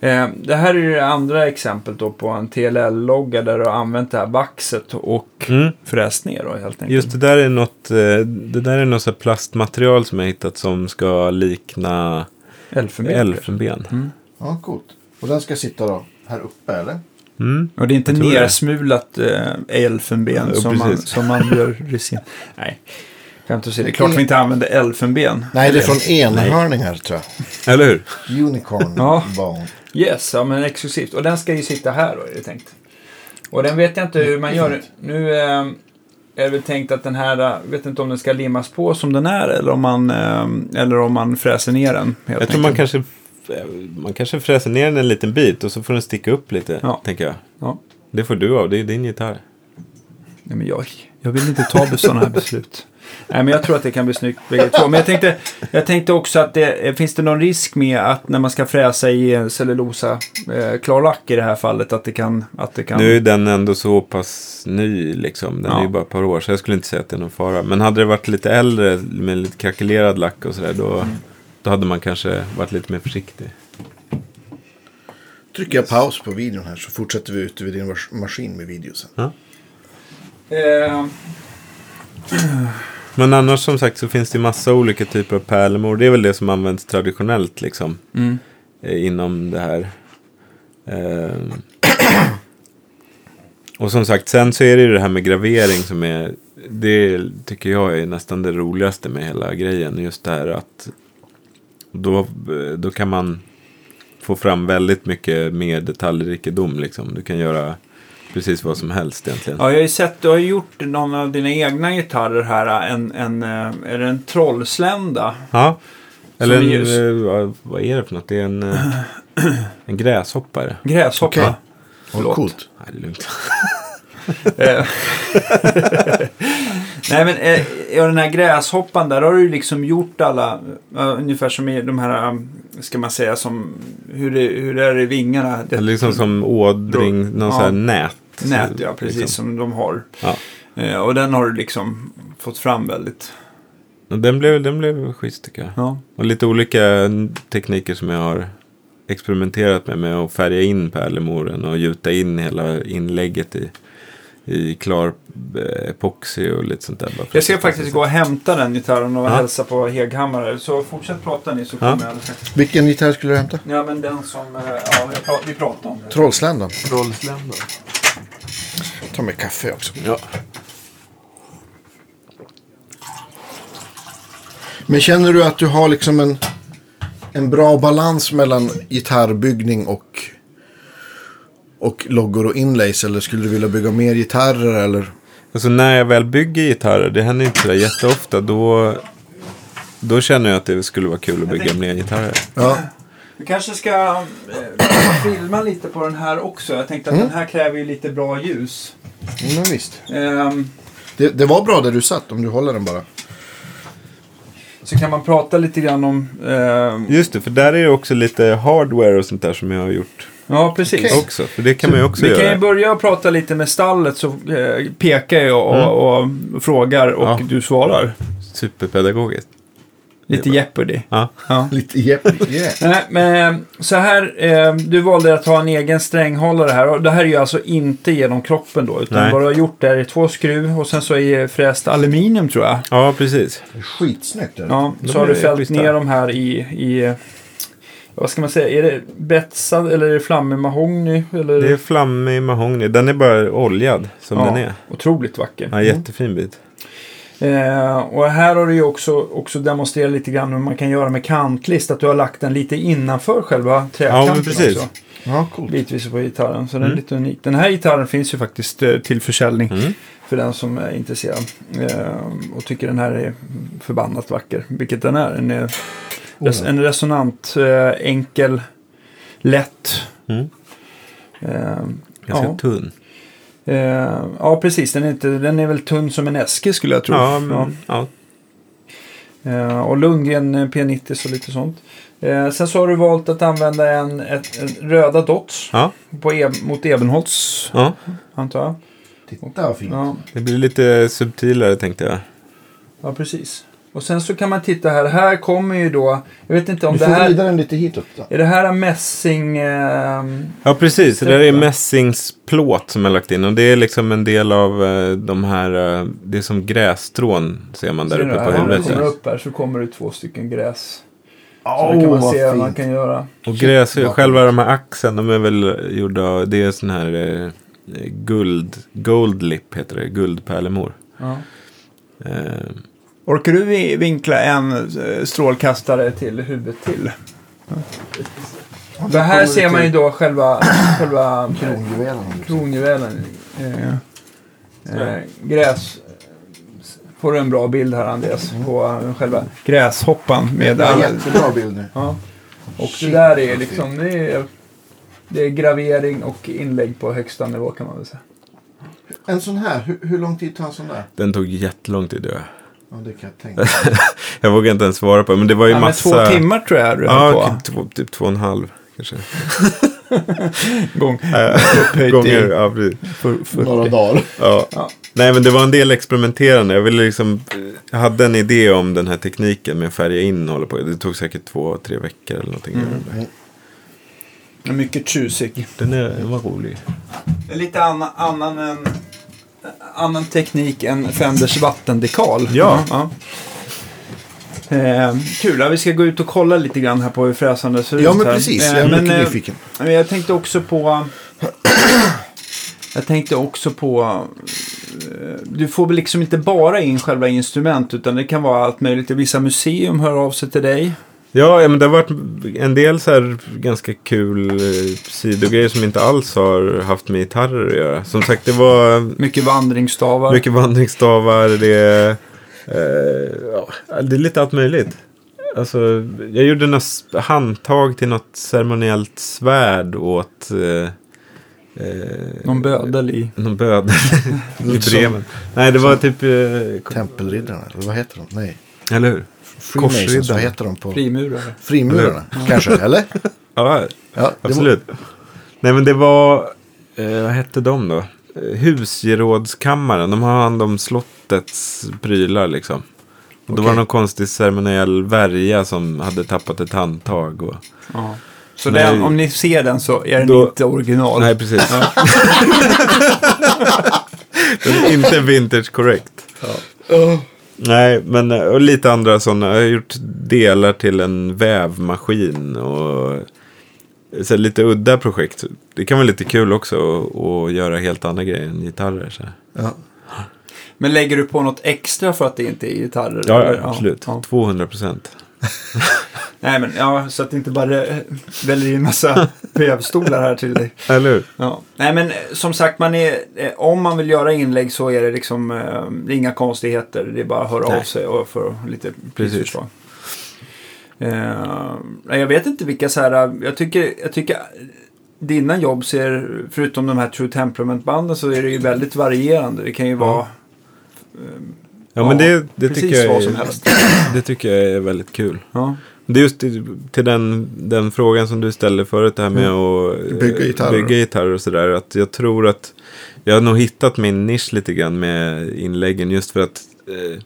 Eh, det här är ju det andra exemplet då på en TLL-logga där du har använt det här vaxet och Mm. fräst ner då helt enkelt. Just det där är något, eh, det där är något så här plastmaterial som jag hittat som ska likna Elfenben. elfenben. Mm. Ja, coolt. Och den ska sitta då här uppe, eller? Mm. Och det är inte nersmulat eh, elfenben Ja, som, man, som man gör resin. Nej, skämt åsido. Det är klart vi inte använder elfenben. Nej, det är från enhörningar, tror jag. Eller hur? Unicorn Ja. bone. Yes, ja men exklusivt. Och den ska ju sitta här då är det tänkt. Och den vet jag inte hur man gör. Nu eh, är det väl tänkt att den här, eh, vet inte om den ska limmas på som den är eller om man, eh, eller om man fräser ner den. Helt Jag tror man enkelt. kanske, man kanske fräser ner den en liten bit och så får den sticka upp lite, Ja. tänker jag. Ja. Det får du av, det är din gitarr. Nej, men jag, jag vill inte ta sådana här beslut. Nej, men jag tror att det kan bli snyggt bägge två. Men jag tänkte, jag tänkte också att det, finns det någon risk med att när man ska fräsa i cellulosa eh, klar lack i det här fallet att det kan... Att det kan Nu är den ändå så pass ny liksom. Den Ja. är ju bara ett par år så jag skulle inte säga att det är någon fara. Men hade det varit lite äldre med lite krackelerad lack och sådär då, Mm. då hade man kanske varit lite mer försiktig. Trycker jag paus på videon här så fortsätter vi ute vid din mas- maskin med videosen. eh, Men annars som sagt så finns det massa olika typer av pärlemor. Det är väl det som används traditionellt liksom. mm. eh, Inom det här. Ehm. Och som sagt, sen så är det ju det här med gravering som är. Det tycker jag är nästan det roligaste med hela grejen. Just det här att. Då, då kan man få fram väldigt mycket mer detaljrikedom liksom. Du kan göra precis vad som helst egentligen. Ja, jag har ju sett, du har gjort någon av dina egna gitarrer här. En, en, eh, är det en trollslända? Ja. Eller en, ljus. eh, vad- är det för något? Det är en, eh, en gräshoppare. Gräshoppa. Okej. Förlåt. Coolt. Nej, det är lugnt. Nej men ja, den här gräshoppan där har du liksom gjort alla, eh, ungefär som i de här, um, ska man säga, som hur det, hur det är i vingarna. Det är liksom som ådring, någon Ja. sån här nät. Nät, ja precis Liksom. som de har. Ja. Eh, och den har du liksom fått fram väldigt. Den blev, den blev schysst tycker jag. Ja. Och lite olika tekniker som jag har experimenterat med. Med att färga in pärlemoren och gjuta in hela inlägget i, i klar eh, epoxy och lite sånt där. Jag ska faktiskt gå och hämta den gitarren och Ja. hälsa på Heghammar. Så fortsätt prata ni så kommer Ja. jag alldeles. Vilken gitarr skulle du hämta? Ja men den som, eh, ja vi pratade om det. Trollsländan. Ta med kaffe också. Ja. Men känner du att du har liksom en, en bra balans mellan gitarrbyggning och, och loggor och inlays? Eller skulle du vilja bygga mer gitarrer? Eller? Alltså när jag väl bygger gitarrer, det händer inte så jätteofta, då, då känner jag att det skulle vara kul att bygga mer gitarrer. Ja, Vi kanske ska eh, filma lite på den här också. Jag tänkte att Mm. den här kräver ju lite bra ljus. men visst. Ehm, Det, det var bra där du satt om du håller den bara. så kan man prata lite grann om... ehm, Just det, för där är det också lite hardware och sånt där som jag har gjort ja, precis. Okej. också. För det kan man ju också Vi kan göra. ju börja och prata lite med stallet så eh, pekar jag och, Mm. och, frågar och Ja. du svarar. Superpedagogiskt. Lite Jeopardy. Ja. Ja. Lite jepp. Yeah. Nej, men så här, eh, du valde att ha en egen stränghållare här. Och det här är ju alltså inte genom kroppen då. Utan Nej. vad du har gjort där är två skruv och sen så är fräst aluminium tror jag. ja, precis. Skitsnyggt. Det? Ja, De så har du fällt ner dem här i, i vad ska man säga, är det betsad eller är det flammig mahogny? Eller? Det är flammig mahogny. Den är bara oljad som ja, den är. Otroligt vacker. Ja, jättefin bit. Eh, och här har du ju också, också demonstrerat lite grann hur man kan göra med kantlist. Att du har lagt den lite innanför själva träkanten men precis. också. Ja, coolt. Bitvis på gitarren. Så den är Mm. lite unik. Den här gitarren finns ju faktiskt eh, till försäljning. Mm. För den som är intresserad. Eh, och tycker den här är förbannat vacker. Vilket den är. Den är res- en resonant, eh, enkel, lätt. Mm. Eh, Ganska ja. tunn. Eh, ja, precis. Den är, inte, den är väl tunn som en eske skulle jag tro. Ja, men, ja. Eh, och Lundgren eh, P90 och lite sånt. Eh, sen så har du valt att använda en, ett, en röda dots Ja. på e mot Ebenholts, ja, antar jag. Titta vad fint. Ja, det blir lite subtilare tänkte jag. ja, precis. Och sen så kan man titta här. Här kommer ju då, jag vet inte om Du det får här... vrida den lite hitåt. Då. Är det här en mässing... Eh, Ja, precis. Det där är mässingsplåt som jag lagt in. Och det är liksom en del av eh, de här, eh, det är som grässtrån ser man där ser du uppe på du huvudet. kommer ja. upp här så kommer det två stycken gräs. Så Åh, där kan man vad se vad fint. man kan göra. Och gräs, själva de här axeln, de är väl gjorda av, det är sån här eh, guld, gold lip heter det, guldpärlemor. Ja. Eh, Orkar du vi- vinkla en eh, strålkastare till huvudet till? Det här ser man ju då själva, själva Kronjuvelen. kronjuvelen. Eh, eh, gräs. Får du en bra bild här Andreas på eh, själva gräshoppan med Det är alla. jättebra bild nu. Ja. Och det där är liksom det är, det är gravering och inlägg på högsta nivå kan man väl säga. En sån här, hur, hur lång tid tar en sån där? den tog jättelång tid att göra. Ja, det kan jag tänka Jag vågar inte ens svara på det, men det var ju Ja, massa... två timmar tror jag du höll Ja, på. två, typ två och en halv kanske. Gång, upphöjt Gånger, ja, för, för, Några dagar. Ja. Ja. Nej, men det var en del experimenterande. Jag ville liksom, jag hade en idé om den här tekniken med att färga in och hålla på. Det tog säkert två, tre veckor eller någonting. Mm. Mycket tjusig. Den, är, den var rolig. Lite annan, annan, än, annan teknik än Fenders vattendekal. Ja. ja. Eh, kul, ja, vi ska gå ut och kolla lite grann här på hur fräsande ser Ja, ut men här. precis. Eh, Jag är men, mycket eh, nyfiken. men jag tänkte också på... Jag tänkte också på... eh, Du får väl liksom inte bara in själva instrument utan det kan vara allt möjligt. Vissa museum hör av sig till dig. Ja, men det har varit en del så här ganska kul eh, sidogrejer som inte alls har haft med gitarrer att göra. Som sagt, det var Mycket vandringsstavar. mycket vandringsstavar. Det är, eh, ja, det är lite allt möjligt. Alltså, jag gjorde något s- handtag till något ceremoniellt svärd åt eh, eh, Någon bödel i. någon bödel i breven. Nej, det var typ... Eh, Tempelriddarna, eller vad heter de? Nej. eller hur? Vad heter de på? Frimurare. Frimurarna, kanske? Eller? Ja, Ja, det absolut. Nej, men det var... Eh, vad hette de då? Eh, Husgerådskammaren. De har hand om slottets prylar liksom. Och då Okej. var det någon konstig ceremoniell värja som hade tappat ett handtag. Och... Ja. Så Nej. den, om ni ser den så är den Då- inte original. Nej, precis. Den är inte vintage correct. Nej, men eh, och lite andra sådana. Jag har gjort delar till en vävmaskin och så här, lite udda projekt. Det kan vara lite kul också att- göra helt andra grejer än gitarrer. Så. Ja. Men lägger du på något extra för att det inte är gitarrer? Ja, ja, absolut. Ja. 200 procent. Nej, men ja, så att det inte bara eh, väljer in massa vävstolar här till dig. Eller hur? Ja. Nej, men eh, som sagt, man är, eh, om man vill göra inlägg så är det liksom det är inga konstigheter. Det är bara att höra av Nej. sig och för lite Precis. nej, jag vet inte vilka så här, jag tycker, jag tycker dina jobb ser, förutom de här True Temperament-banden så är det ju väldigt varierande. Det kan ju vara Ja, men det, det, precis tycker jag vad som helst. det tycker jag är väldigt kul. Ja. Det är just till, till den, den frågan som du ställde förut, det här med att eh, Bygga gitarrer. bygga gitarrer och sådär. Att jag tror att jag har nog hittat min nisch lite grann med inläggen. Just för att eh,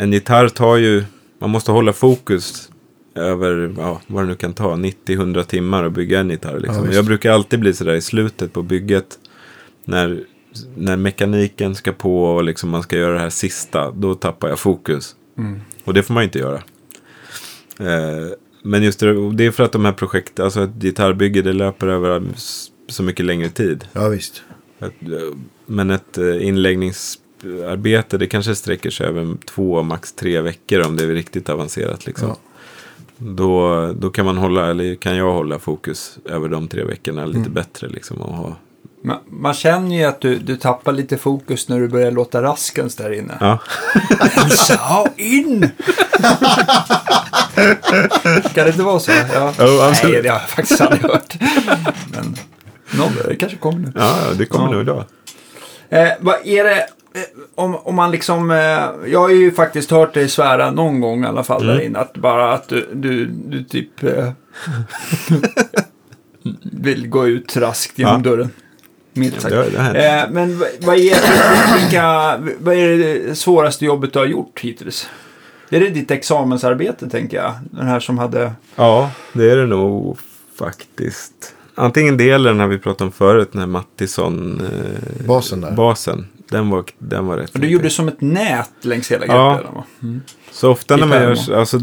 en gitarr tar ju, man måste hålla fokus över, ja, vad det nu kan ta, 90-100 timmar att bygga en gitarr. Ja, Liksom. visst. jag brukar alltid bli sådär i slutet på bygget. När, när mekaniken ska på och liksom man ska göra det här sista, då tappar jag fokus. Mm. Och det får man inte göra. Eh, men just det, det är för att de här projekten, alltså ett gitarrbygge, det löper över så mycket längre tid. ja, visst. Eh, Men ett eh, prototyparbete, det kanske sträcker sig över två, max tre veckor om det är riktigt avancerat. Liksom. Ja. Då, då kan man hålla, eller kan jag hålla fokus över de tre veckorna lite bättre. Liksom, och ha, Man, man känner ju att du, du tappar lite fokus när du börjar låta raskens där inne. ja. Elsa, in! kan det inte vara så? Ja. Absolut. Nej, det har jag faktiskt aldrig hört. Men någon, det kanske kommer nu. ja, det kommer Ja. nog idag. Eh, vad är det, eh, om, om man liksom, eh, jag har ju faktiskt hört dig svära någon gång i alla fall Mm. där inne, att bara att du, du, du typ eh, vill gå ut raskt genom Ja. dörren. Milt sagt. Det, det. Eh, men vad- är, vilka, vad är det svåraste jobbet du har gjort hittills? Är det ditt examensarbete tänker jag? Den här som hade... Ja, det är det nog faktiskt. Antingen det eller den här vi pratade om förut, den här Mattisson eh, Basen där. basen. Den var, den var rätt Du knepig. gjorde som ett nät längs hela Ja. greppbrädan va? Mm. Så ofta när man gör, alltså,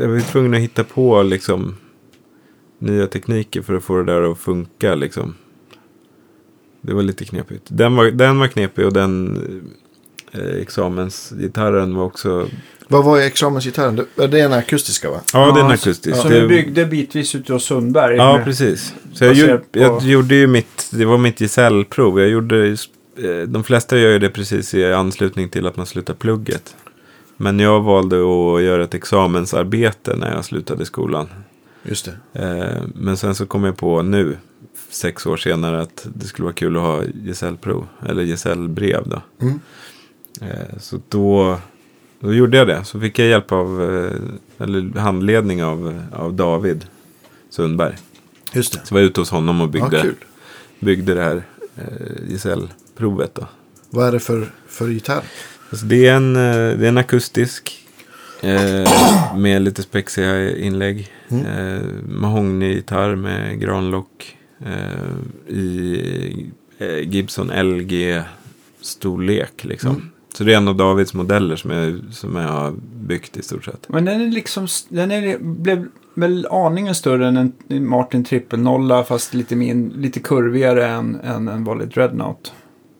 är vi tvungna att hitta på liksom nya tekniker för att få det där att funka liksom. Det var lite knepigt. Den var, den var knepig och den eh, examensgitarren var också, Vad var examensgitarren? Det- Det är den akustiska va? ja, Ja, den så- akustisk. Som Det- du byggde bitvis ute hos Sundberg. Ja, med- precis. Så jag, gjorde, på- jag gjorde ju mitt, det var mitt gesällprov. Jag gjorde, eh, de flesta gör ju det precis i anslutning till att man slutar plugget. Men jag valde att göra ett examensarbete när jag slutade skolan. Just det. Eh, Men sen så kom jag på nu, sex år senare, att det skulle vara kul att ha gesällprov. Eller gesällbrev då. Mm. Eh, Så då, då gjorde jag det. Så fick jag hjälp av, eh, eller handledning av, av David Sundberg. Just det. Så var jag ute hos honom och byggde, Ja, kul. byggde det här eh, gesällprovet. Då. Vad är det för, för gitarr? Alltså det, är en, det är en akustisk eh, med lite spexiga inlägg. Mm. Eh, Mahogny-gitarr med granlock i eh, Gibson LG-storlek. Liksom. Mm. Så det är en av Davids modeller som jag, som jag har byggt i stort sett. Men den är liksom, den är, blev väl aningen större än en Martin trippelnolla fast lite, min, lite kurvigare än, än en vanlig dreadnought.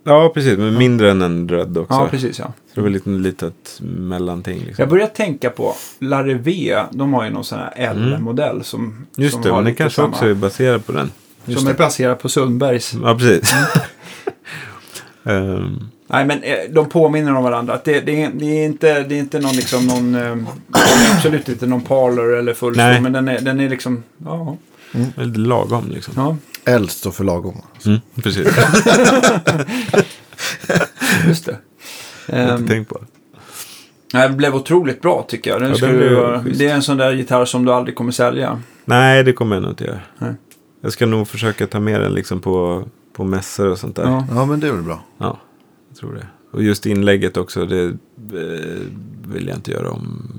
Ja, precis. Men mindre än en Dread också. Ja, precis ja. Så det var lite litet mellanting. Liksom. Jag börjar tänka på Larivé, de har ju någon sån här L-modell som, Mm. Just som det, men den kanske samma, också är baserad på den. Just Som är det. baserad på Sundbergs. Ja, precis. Mm. Ehm, Nej, men eh, de påminner om varandra. Det, det, är, det, är inte, det är inte någon, liksom, någon eh, det är absolut inte någon parlor eller full Nej. men den är, den är liksom, ja. väldigt lagom liksom. ja L står för lagom. Mm, precis. just det. Jag har inte tänkt på det. nej, det blev otroligt bra tycker jag. Den Ja, den skulle, blev det är en sån där gitarr som du aldrig kommer sälja. Nej, det kommer jag nog inte göra. Nej. Jag ska nog försöka ta med den liksom på, på mässor och sånt där. Ja. Ja. Ja, men det är väl bra. jag tror det. Och just inlägget också, det eh, vill jag inte göra om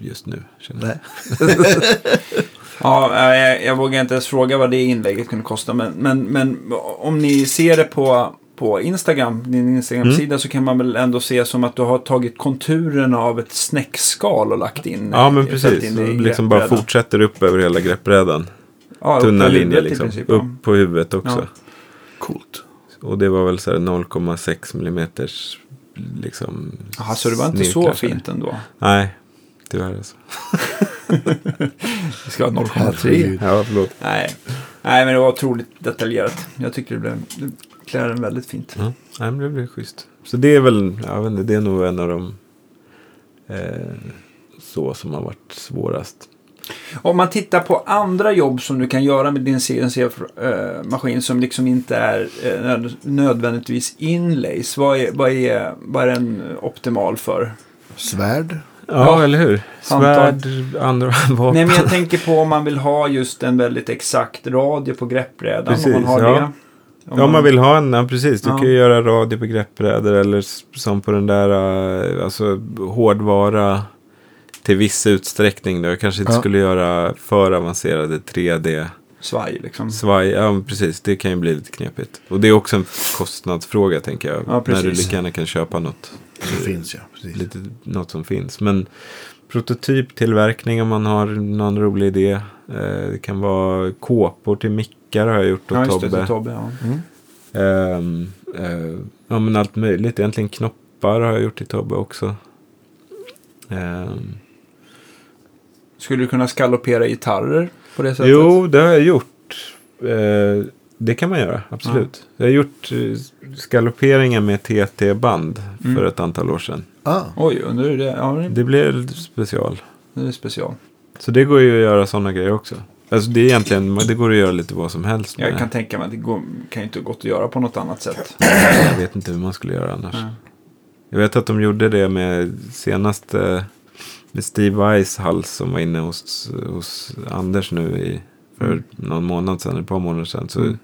just nu. Känner jag. Nej. Ja, eh, jag, jag vågar inte ens fråga vad det inlägget kunde kosta. Men, men, men om ni ser det på, på Instagram, din Instagram-sida, så kan man väl ändå se som att du har tagit konturerna av ett snäckskal och lagt in. Ja, men ställt precis. in liksom bara fortsätter upp över hela greppbrädan. Ja, Tunna på linjer liksom. princip, ja. Upp på huvudet också. Ja. Coolt. Och det var väl så här 0,6 millimeters liksom. Jaha, så det var inte så fint ändå. Nej, tyvärr alltså. Det ska vara 0,3. Herregud. Ja, förlåt. Nej. Nej, men det var otroligt detaljerat. Jag tyckte det blev, det klär den väldigt fint. Ja, nej, men det blir schysst. Så det är väl, jag vet inte, det är nog en av de eh, så som har varit svårast. Om man tittar på andra jobb som du kan göra med din CNC-maskin som liksom inte är eh, nöd- nödvändigtvis inlays. Vad är, vad, är, vad är den optimal för? Svärd. Ja, Ja, eller hur? Svärd, andra vapen. Nej, men jag tänker på om man vill ha just en väldigt exakt radio på greppbrädan. om man Precis, har ja. det. Om Ja, om man vill ha en, ja precis. Du Ja. kan ju göra radio på greppbrädor eller som på den där, eh, alltså hårdvara till viss utsträckning. Då. Jag kanske inte Ja. skulle göra för avancerade 3D. Svaj liksom. Svaj, ja precis, det kan ju bli lite knepigt. Och det är också en kostnadsfråga tänker jag. Ja, när du lika gärna kan köpa något, Som finns ja. Precis. lite, något som finns. Men prototyptillverkning om man har någon rolig idé. Eh, det kan vara kåpor till mickar har jag gjort åt Ja, just det. Tobbe. till Tobbe ja. Mm. Ehm, eh, ja, men allt möjligt. Egentligen knoppar har jag gjort i Tobbe också. Ehm, Skulle du kunna skallopera gitarrer på det sättet? jo, det har jag gjort. Eh, det kan man göra, absolut. Jag har gjort eh, skalopperingar med TT-band Mm. för ett antal år sedan. Ah. Oj, undrar hur det Ja, det- Det blev special. det är special. Så det går ju att göra sådana grejer också. Alltså det är egentligen, det går att göra lite vad som helst med. Jag kan tänka mig att det går, kan ju inte gått att göra på något annat sätt. Jag vet inte hur man skulle göra annars. Nej. Jag vet att de gjorde det med senaste med Steve Weiss hals som var inne hos, hos Anders nu i, för Mm. någon månad sedan, ett par månader sedan. Så Mm.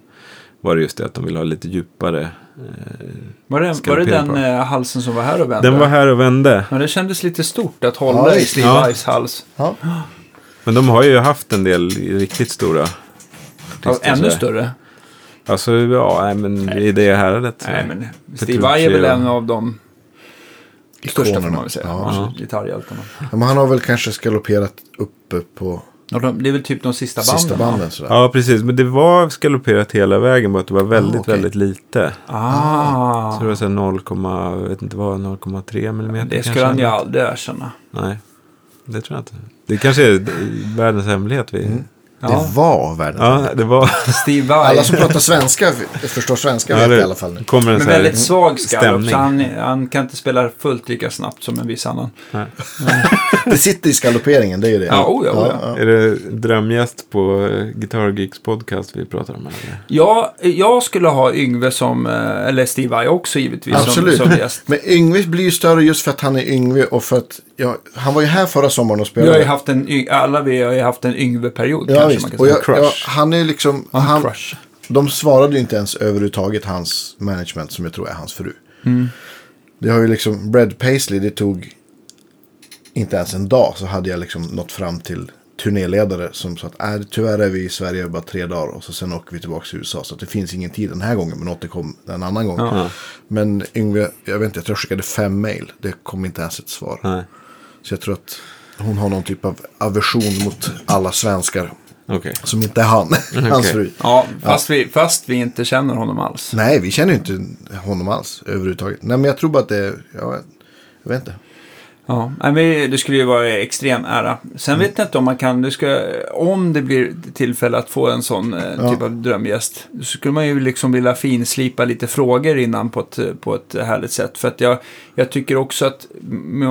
var det just det att de ville ha lite djupare. Eh, Var det, var det den eh, halsen som var här och vände? den var här och vände. Ja, det kändes lite stort att hålla Ja, i. Steve Ja. Vais hals. Ja. Men de har ju haft en del riktigt stora. Ja, ännu större. Alltså ja, nej, men i det häradet. Nej, men Steve Vai är väl en av de största får man väl säga. Ja. Ja. Gitarrhjältarna. Ja, Men han har väl kanske skalopperat uppe på de, det är väl typ de sista banden. sista banden. Sådär. Ja, precis. Men det var skalopperat hela vägen, bara att det var väldigt, okej. väldigt lite. Ah, Så det var så här 0, jag vet inte vad, 0,3 millimeter det skulle han ju aldrig erkänna. Nej, det tror jag inte. Det kanske är världens hemlighet. Vi... Ja. Det var världens. Ja, det var... Steve Vai. Alla som pratar svenska förstår svenska Ja, vet det i alla fall nu. kommer en Med så här väldigt svag så han, han kan inte spela fullt lika snabbt som en viss annan. Nej. Det sitter i skalopperingen, det är ju det. Ja, oh ja, oh ja. Är det drömgäst på eh, Guitar Geeks podcast vi pratar om? Eller? Ja, jag skulle ha Yngve som, eh, eller Steve Vai också givetvis Absolut. som, som gäst. Men Yngve blir ju större just för att han är Yngve och för att ja, han var ju här förra sommaren och Vi har spelade. ju haft en, alla vi har ju haft en Yngve-period ja, kanske Och jag, Crush. ja, han är liksom, Ja, han, crush. de svarade ju inte ens överhuvudtaget hans management som jag tror är hans fru. Mm. Det har ju liksom, Brad Paisley, det tog inte ens en dag så hade jag liksom nått fram till turnéledare som sa att äh, tyvärr är vi i Sverige bara tre dagar och så sen åker vi tillbaka till USA. Så det finns ingen tid den här gången men återkom en annan gång. Ja. Men Yngve, jag vet inte, jag tror jag skickade fem mail. Det kom inte ens ett svar. Nej, Så jag tror att hon har någon typ av aversion mot alla svenskar. okej. Som inte är han, hans Okej. fru. Ja, fast, Vi, fast vi inte känner honom alls. Nej, vi känner inte honom alls överhuvudtaget. Nej, men jag tror bara att det är, ja, jag vet inte. Ja, men det skulle ju vara extrem ära. Sen Mm. vet jag inte om man kan, det ska, om det blir tillfälle att få en sån eh, Ja. typ av drömgäst, så skulle man ju liksom vilja finslipa lite frågor innan på ett, på ett härligt sätt. För att jag, jag tycker också att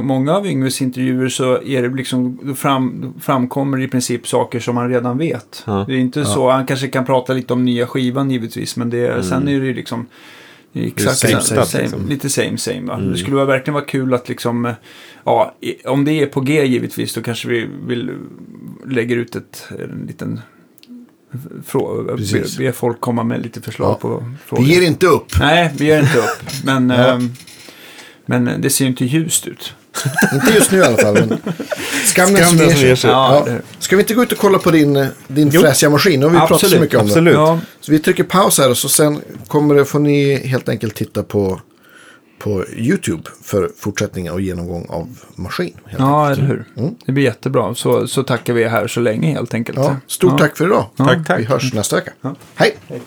många av Yngves intervjuer så är det liksom, fram, framkommer i princip saker som man redan vet. Ja. Det är inte så, han kanske kan prata lite om nya skivan givetvis, men det, sen är det ju liksom Exakt, same same, same, liksom. lite same same. Va? Det skulle verkligen vara kul att liksom, ja, om det är på G givetvis, då kanske vi vill lägger ut ett, en liten fråga, be, be folk komma med lite förslag Ja. på frågor. Vi ger inte upp. Nej, vi ger inte upp, men, ehm, men det ser ju inte ljust ut. Inte just nu i alla fall. Men skam den som ger sig. sig. Ja, Ja. det- Ska vi inte gå ut och kolla på din, eh, din Jo. fräsiga maskin? Nu har vi pratat så Absolut, mycket om det. absolut. Ja, Så vi trycker paus här och så sen kommer det, får ni helt enkelt titta på, på YouTube för fortsättningen och genomgång av maskin. Helt ja, enkelt. eller hur. Mm. Det blir jättebra. Så, så tackar vi här så länge helt enkelt. Ja, stort Ja. tack för idag. Tack, tack. Vi hörs nästa vecka. Ja. Hej! Hej.